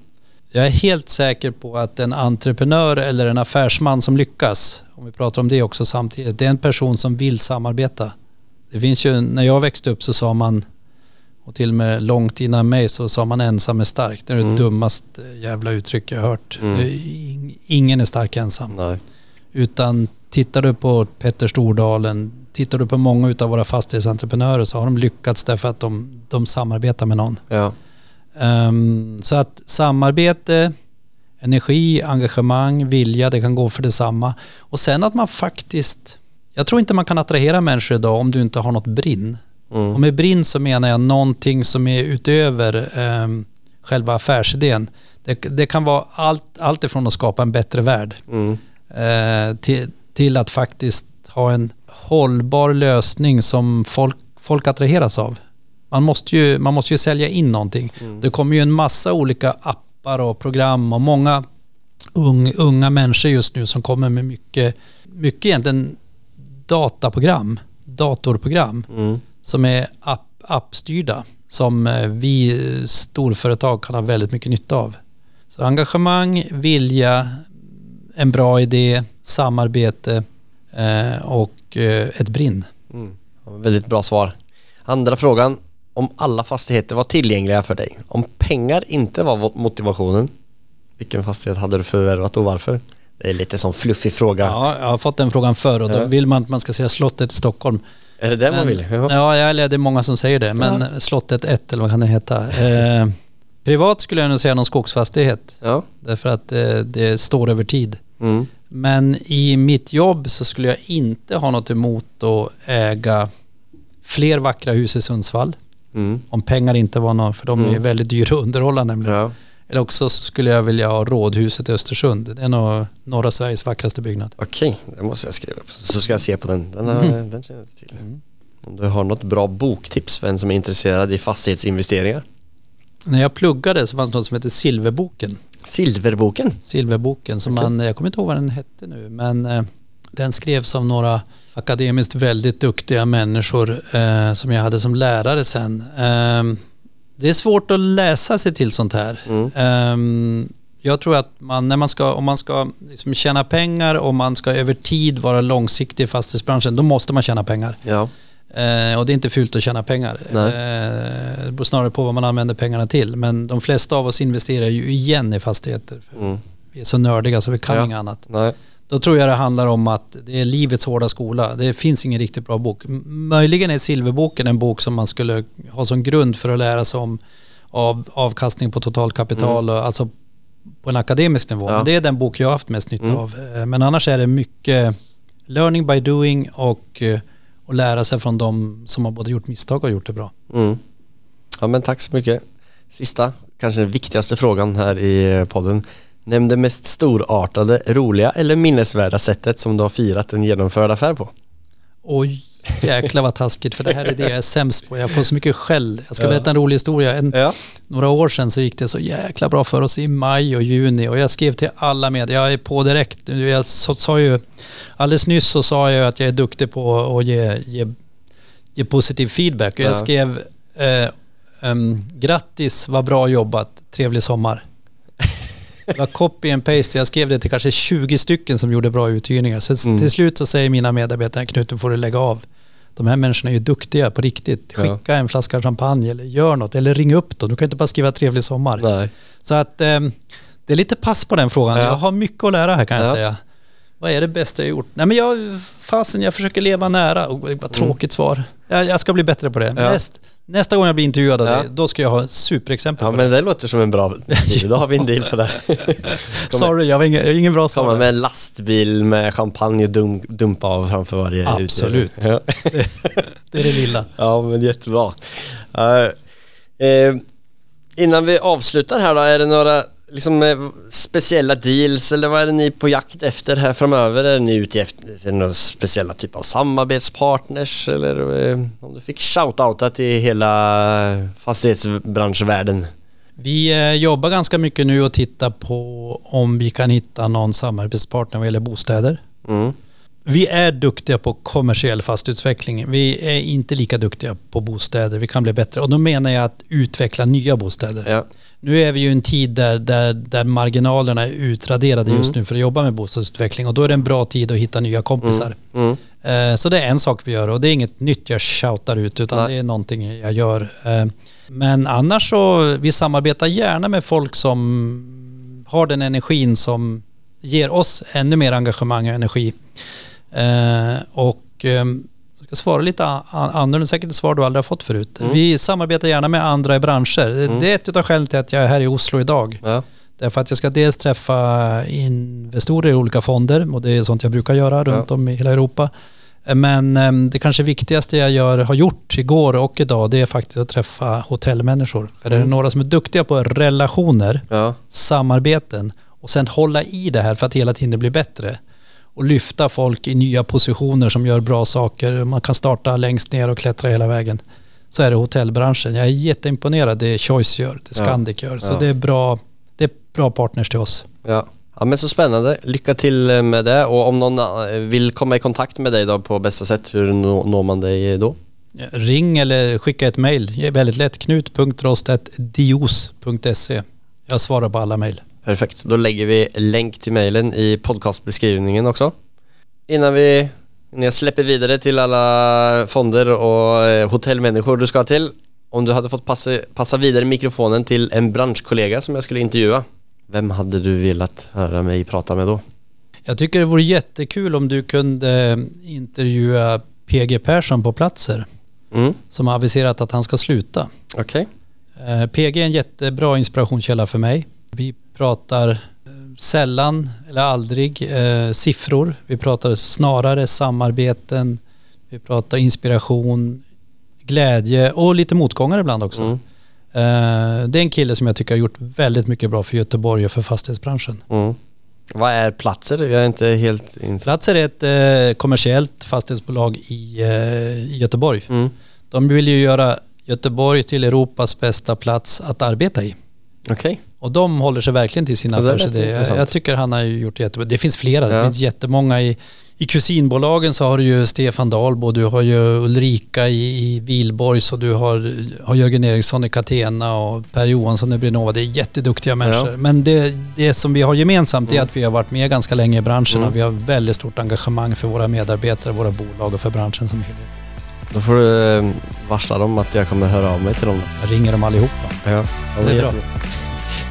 [SPEAKER 3] Jag är helt säker på att en entreprenör eller en affärsman som lyckas, om vi pratar om det också samtidigt, det är en person som vill samarbeta. Det finns ju, när jag växte upp så sa man, och till och med långt innan mig så sa man ensam är stark. Det är det
[SPEAKER 2] Mm.
[SPEAKER 3] dummaste jävla uttryck jag har hört.
[SPEAKER 2] Mm.
[SPEAKER 3] Ingen är stark ensam.
[SPEAKER 2] nej.
[SPEAKER 3] Utan tittar du på Petter Stordalen, tittar du på många av våra fastighetsentreprenörer så har de lyckats därför att de, de samarbetar med någon.
[SPEAKER 2] Ja.
[SPEAKER 3] Ehm, så att samarbete, energi, engagemang, vilja, det kan gå för detsamma. Och sen att man faktiskt, jag tror inte man kan attrahera människor idag om du inte har något brinn. Och
[SPEAKER 2] Mm,
[SPEAKER 3] med brinn så menar jag någonting som är utöver ehm, själva affärsidén. Det, det kan vara allt, allt ifrån att skapa en bättre värld
[SPEAKER 2] mm,
[SPEAKER 3] eh, till, till att faktiskt ha en hållbar lösning som folk, folk attraheras av. Man måste ju, man måste ju sälja in någonting. Det kommer ju en massa olika appar och program och många ung, unga människor just nu som kommer med mycket, mycket egentligen dataprogram, datorprogram
[SPEAKER 2] Mm.
[SPEAKER 3] som är app, appstyrda som eh, vi storföretag kan ha väldigt mycket nytta av. Så engagemang, vilja, en bra idé, samarbete eh, och eh, ett brinn.
[SPEAKER 2] Mm. Väldigt bra svar. Andra frågan. Om alla fastigheter var tillgängliga för dig, om pengar inte var motivationen, vilken fastighet hade du förvärvat och varför? Det är lite sån fluffig fråga.
[SPEAKER 3] Ja, jag har fått den frågan förr och då
[SPEAKER 2] Ja.
[SPEAKER 3] vill man att man ska säga slottet i Stockholm.
[SPEAKER 2] Är det det man vill? Ja.
[SPEAKER 3] Ja, eller det är många som säger det, men slottet 1 eller vad kan det heta? Eh, privat skulle jag nog säga någon skogsfastighet,
[SPEAKER 2] ja.
[SPEAKER 3] därför att eh, det står över tid.
[SPEAKER 2] Mm.
[SPEAKER 3] Men i mitt jobb så skulle jag inte ha något emot att äga fler vackra hus i Sundsvall.
[SPEAKER 2] Mm.
[SPEAKER 3] Om pengar inte var något, för de är
[SPEAKER 2] Mm.
[SPEAKER 3] väldigt dyra att underhålla nämligen.
[SPEAKER 2] Ja.
[SPEAKER 3] Eller också så skulle jag vilja ha rådhuset i Östersund. Det är nog norra Sveriges vackraste byggnad.
[SPEAKER 2] Okej, det måste jag skriva upp. Så ska jag se på den. Den, har,
[SPEAKER 3] Mm.
[SPEAKER 2] den känner jag inte till. Om du har något bra boktips för en som är intresserad i fastighetsinvesteringar?
[SPEAKER 3] När jag pluggade så fanns det något som heter Silverboken.
[SPEAKER 2] Silverboken?
[SPEAKER 3] Silverboken som
[SPEAKER 2] Okej.
[SPEAKER 3] man, jag kommer inte ihåg vad den hette nu, men eh, den skrevs av några akademiskt väldigt duktiga människor eh, som jag hade som lärare sen. Eh, det är svårt att läsa sig till sånt här.
[SPEAKER 2] Mm.
[SPEAKER 3] Eh, jag tror att man, när man ska, om man ska liksom tjäna pengar och man ska över tid vara långsiktig i fastighetsbranschen, då måste man tjäna pengar.
[SPEAKER 2] Ja.
[SPEAKER 3] Eh, och det är inte fult att tjäna pengar. Eh, det beror snarare på vad man använder pengarna till. Men de flesta av oss investerar ju igen i fastigheter.
[SPEAKER 2] Mm.
[SPEAKER 3] Vi är så nördiga så vi kan
[SPEAKER 2] Ja.
[SPEAKER 3] inget annat.
[SPEAKER 2] Nej.
[SPEAKER 3] Då tror jag det handlar om att det är livets hårda skola. Det finns ingen riktigt bra bok. Möjligen är Silverboken en bok som man skulle ha som grund för att lära sig om av, avkastning på totalkapital och alltså på en akademisk nivå.
[SPEAKER 2] Mm. Ja.
[SPEAKER 3] Men det är den bok jag har haft mest nytta
[SPEAKER 2] Mm.
[SPEAKER 3] av. Eh, Men annars är det mycket learning by doing och, eh, och lära sig från de som har både gjort misstag och gjort det bra.
[SPEAKER 2] Mm. Ja men tack så mycket. Sista, kanske den viktigaste frågan här i eh, podden. Nämn det mest storartade, roliga eller minnesvärda sättet som du har firat en genomförd affär på.
[SPEAKER 3] Oj, jäklar vad taskigt för det här är det jag är sämst på. Jag får så mycket skäll. Jag ska
[SPEAKER 2] Ja.
[SPEAKER 3] berätta en rolig historia. En,
[SPEAKER 2] Ja.
[SPEAKER 3] Några år sedan så gick det så jäkla bra för oss i maj och juni och jag skrev till alla med. Jag är på direkt. Jag sa ju, alldeles nyss så sa jag att jag är duktig på att ge, ge, ge positiv feedback. Och jag
[SPEAKER 2] Ja.
[SPEAKER 3] skrev eh, ehm, grattis, vad bra jobbat, trevlig sommar. Det var copy and paste. Jag skrev det till kanske 20 stycken som gjorde bra uthyrningar. Så
[SPEAKER 2] Mm.
[SPEAKER 3] till slut så säger mina medarbetare, Knut, nu får du lägga av. De här människorna är ju duktiga på riktigt.
[SPEAKER 2] Ja.
[SPEAKER 3] Skicka en flaska champagne eller gör något. Eller ring upp dem. Du kan inte bara skriva trevlig sommar.
[SPEAKER 2] Nej.
[SPEAKER 3] Så att ehm, det är lite pass på den frågan.
[SPEAKER 2] Ja.
[SPEAKER 3] Jag har mycket att lära här kan jag
[SPEAKER 2] Ja.
[SPEAKER 3] säga. Vad är det bästa jag gjort? Nej men jag, fasen jag försöker leva nära. Och vad tråkigt svar. Jag, jag ska bli bättre på det.
[SPEAKER 2] Mm.
[SPEAKER 3] Nästa gång jag blir intervjuad av
[SPEAKER 2] Ja.
[SPEAKER 3] dig, då ska jag ha superexempel
[SPEAKER 2] Ja men det låter som en bra deal. [laughs] Då har vi en deal på det.
[SPEAKER 3] det. [laughs] Sorry, jag har ingen, jag har ingen bra svar.
[SPEAKER 2] Komma med en lastbil med champagne och dum, dumpa av framför varje
[SPEAKER 3] Absolut.
[SPEAKER 2] Ja. [laughs]
[SPEAKER 3] Det är det lilla.
[SPEAKER 2] Ja men jättebra. Eh, eh, innan vi avslutar här då, är det några liksom, eh, speciella deals eller vad är det ni på jakt efter här framöver? Är ni ute efter några speciella typer av samarbetspartners eller eh, om du fick shout-outa till hela fastighetsbranschvärlden?
[SPEAKER 3] Vi eh, jobbar ganska mycket nu och tittar på om vi kan hitta någon samarbetspartner vad gäller bostäder.
[SPEAKER 2] Mm.
[SPEAKER 3] Vi är duktiga på kommersiell fastighetsutveckling. Vi är inte lika duktiga på bostäder. Vi kan bli bättre. Och då menar jag att utveckla nya bostäder.
[SPEAKER 2] Ja.
[SPEAKER 3] Nu är vi ju i en tid där, där, där marginalerna är utraderade just
[SPEAKER 2] Mm.
[SPEAKER 3] nu för att jobba med bostadsutveckling. Och då är det en bra tid att hitta nya kompisar.
[SPEAKER 2] Mm.
[SPEAKER 3] Eh, Så det är en sak vi gör och det är inget nytt jag shoutar ut utan
[SPEAKER 2] Nej.
[SPEAKER 3] det är någonting jag gör. Eh, Men annars så, vi samarbetar gärna med folk som har den energin som ger oss ännu mer engagemang och energi. Eh, Och ehm, jag ska svara lite annorlunda, säkert ett svar du aldrig har fått förut.
[SPEAKER 2] Mm.
[SPEAKER 3] Vi samarbetar gärna med andra i branscher. Det är ett av skälen till att jag är här i Oslo idag.
[SPEAKER 2] Ja.
[SPEAKER 3] Därför att jag ska dels träffa investorer i olika fonder och det är sånt jag brukar göra runt om i hela Europa. Men em, det kanske viktigaste jag gör, har gjort igår och idag det är faktiskt att träffa hotellmänniskor. För det är
[SPEAKER 2] Mm.
[SPEAKER 3] några som är duktiga på relationer,
[SPEAKER 2] Ja.
[SPEAKER 3] samarbeten och sen hålla i det här för att hela tiden bli bättre. Och lyfta folk i nya positioner som gör bra saker. Man kan starta längst ner och klättra hela vägen. så är det hotellbranschen. Jag är jätteimponerad det Choice gör, det
[SPEAKER 2] Ja.
[SPEAKER 3] Scandic gör. Så
[SPEAKER 2] Ja.
[SPEAKER 3] det är bra, det är bra partners till oss.
[SPEAKER 2] Ja. ja, men så spännande. Lycka till med det och om någon eh, vill komma i kontakt med dig då på bästa sätt, hur nå- når man dig då?
[SPEAKER 3] Ring eller skicka ett mejl. Väldigt lätt. knut.rost.dios.se. Jag svarar på alla mejl.
[SPEAKER 2] Perfekt, då lägger vi länk till mejlen i podcastbeskrivningen också. Innan vi innan jag släpper vidare till alla fonder och eh, hotellmänniskor du ska till. Om du hade fått passa, passa vidare mikrofonen till en branschkollega som jag skulle intervjua. Vem hade du velat höra mig prata med då?
[SPEAKER 3] Jag tycker det vore jättekul om du kunde intervjua PG Persson på platser
[SPEAKER 2] Mm,
[SPEAKER 3] som har aviserat att han ska sluta.
[SPEAKER 2] okej.
[SPEAKER 3] Eh, PG är en jättebra inspirationskälla för mig. Vi pratar eh, sällan eller aldrig eh, siffror. Vi pratar snarare samarbeten. Vi pratar inspiration, glädje och lite motgångar ibland också.
[SPEAKER 2] Mm,
[SPEAKER 3] Eh, det är en kille som jag tycker har gjort väldigt mycket bra för Göteborg och för fastighetsbranschen.
[SPEAKER 2] mm. Vad är platser? Jag är inte helt inför.
[SPEAKER 3] Platser är ett eh, kommersiellt fastighetsbolag i, eh, i Göteborg.
[SPEAKER 2] Mm,
[SPEAKER 3] De vill ju göra Göteborg till Europas bästa plats att arbeta i.
[SPEAKER 2] okej.
[SPEAKER 3] Och de håller sig verkligen till sina
[SPEAKER 2] det är
[SPEAKER 3] affärsidéer. Jag, jag tycker han har ju gjort jättebra. Det finns flera, det
[SPEAKER 2] Ja.
[SPEAKER 3] finns jättemånga i, i kusinbolagen så har du ju Stefan Dahlbo, du har ju Ulrika i, i Vilborgs och du har, har Jörgen Eriksson i Catena och Per Johansson i Brinova. Det är jätteduktiga människor.
[SPEAKER 2] Ja.
[SPEAKER 3] Men det, det som vi har gemensamt är
[SPEAKER 2] Mm.
[SPEAKER 3] att vi har varit med ganska länge i branschen
[SPEAKER 2] Mm.
[SPEAKER 3] och vi har väldigt stort engagemang för våra medarbetare, våra bolag och för branschen som helhet.
[SPEAKER 2] Då får du eh, varsla dem att jag kommer höra av mig till dem.
[SPEAKER 3] Jag ringer dem allihopa.
[SPEAKER 2] Ja,
[SPEAKER 3] Det är bra.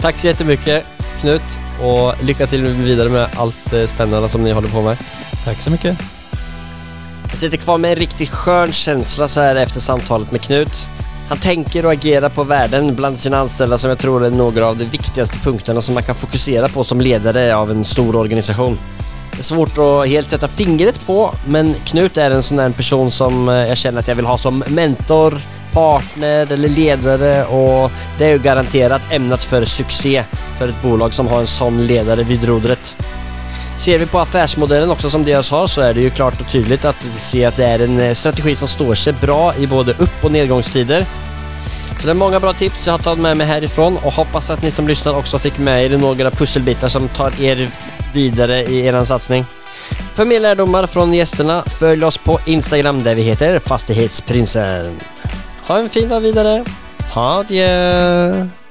[SPEAKER 2] Tack så jättemycket Knut och lycka till vidare med allt eh, spännande som ni håller på med.
[SPEAKER 3] Tack så mycket.
[SPEAKER 2] Jag sitter kvar med en riktigt skön känsla så här efter samtalet med Knut. Han tänker och agerar på värden bland sina anställda som jag tror är några av de viktigaste punkterna som man kan fokusera på som ledare av en stor organisation. Det är svårt att helt sätta fingret på, men Knut är en sån där person som eh, jag känner att jag vill ha som mentor, partner eller ledare och det är ju garanterat ämnat för succé för ett bolag som har en sån ledare vid rodret. Ser vi på affärsmodellen också som deras har så är det ju klart och tydligt att se att det är en eh, strategi som står sig bra i både upp och nedgångstider. Så det är många bra tips jag har tagit med mig härifrån och hoppas att ni som lyssnar också fick med er några pusselbitar som tar er vidare i er satsning. För mer lärdomar från gästerna följ oss på Instagram där vi heter Fastighetsprinsen. Ha en fin dag vidare. Ha det!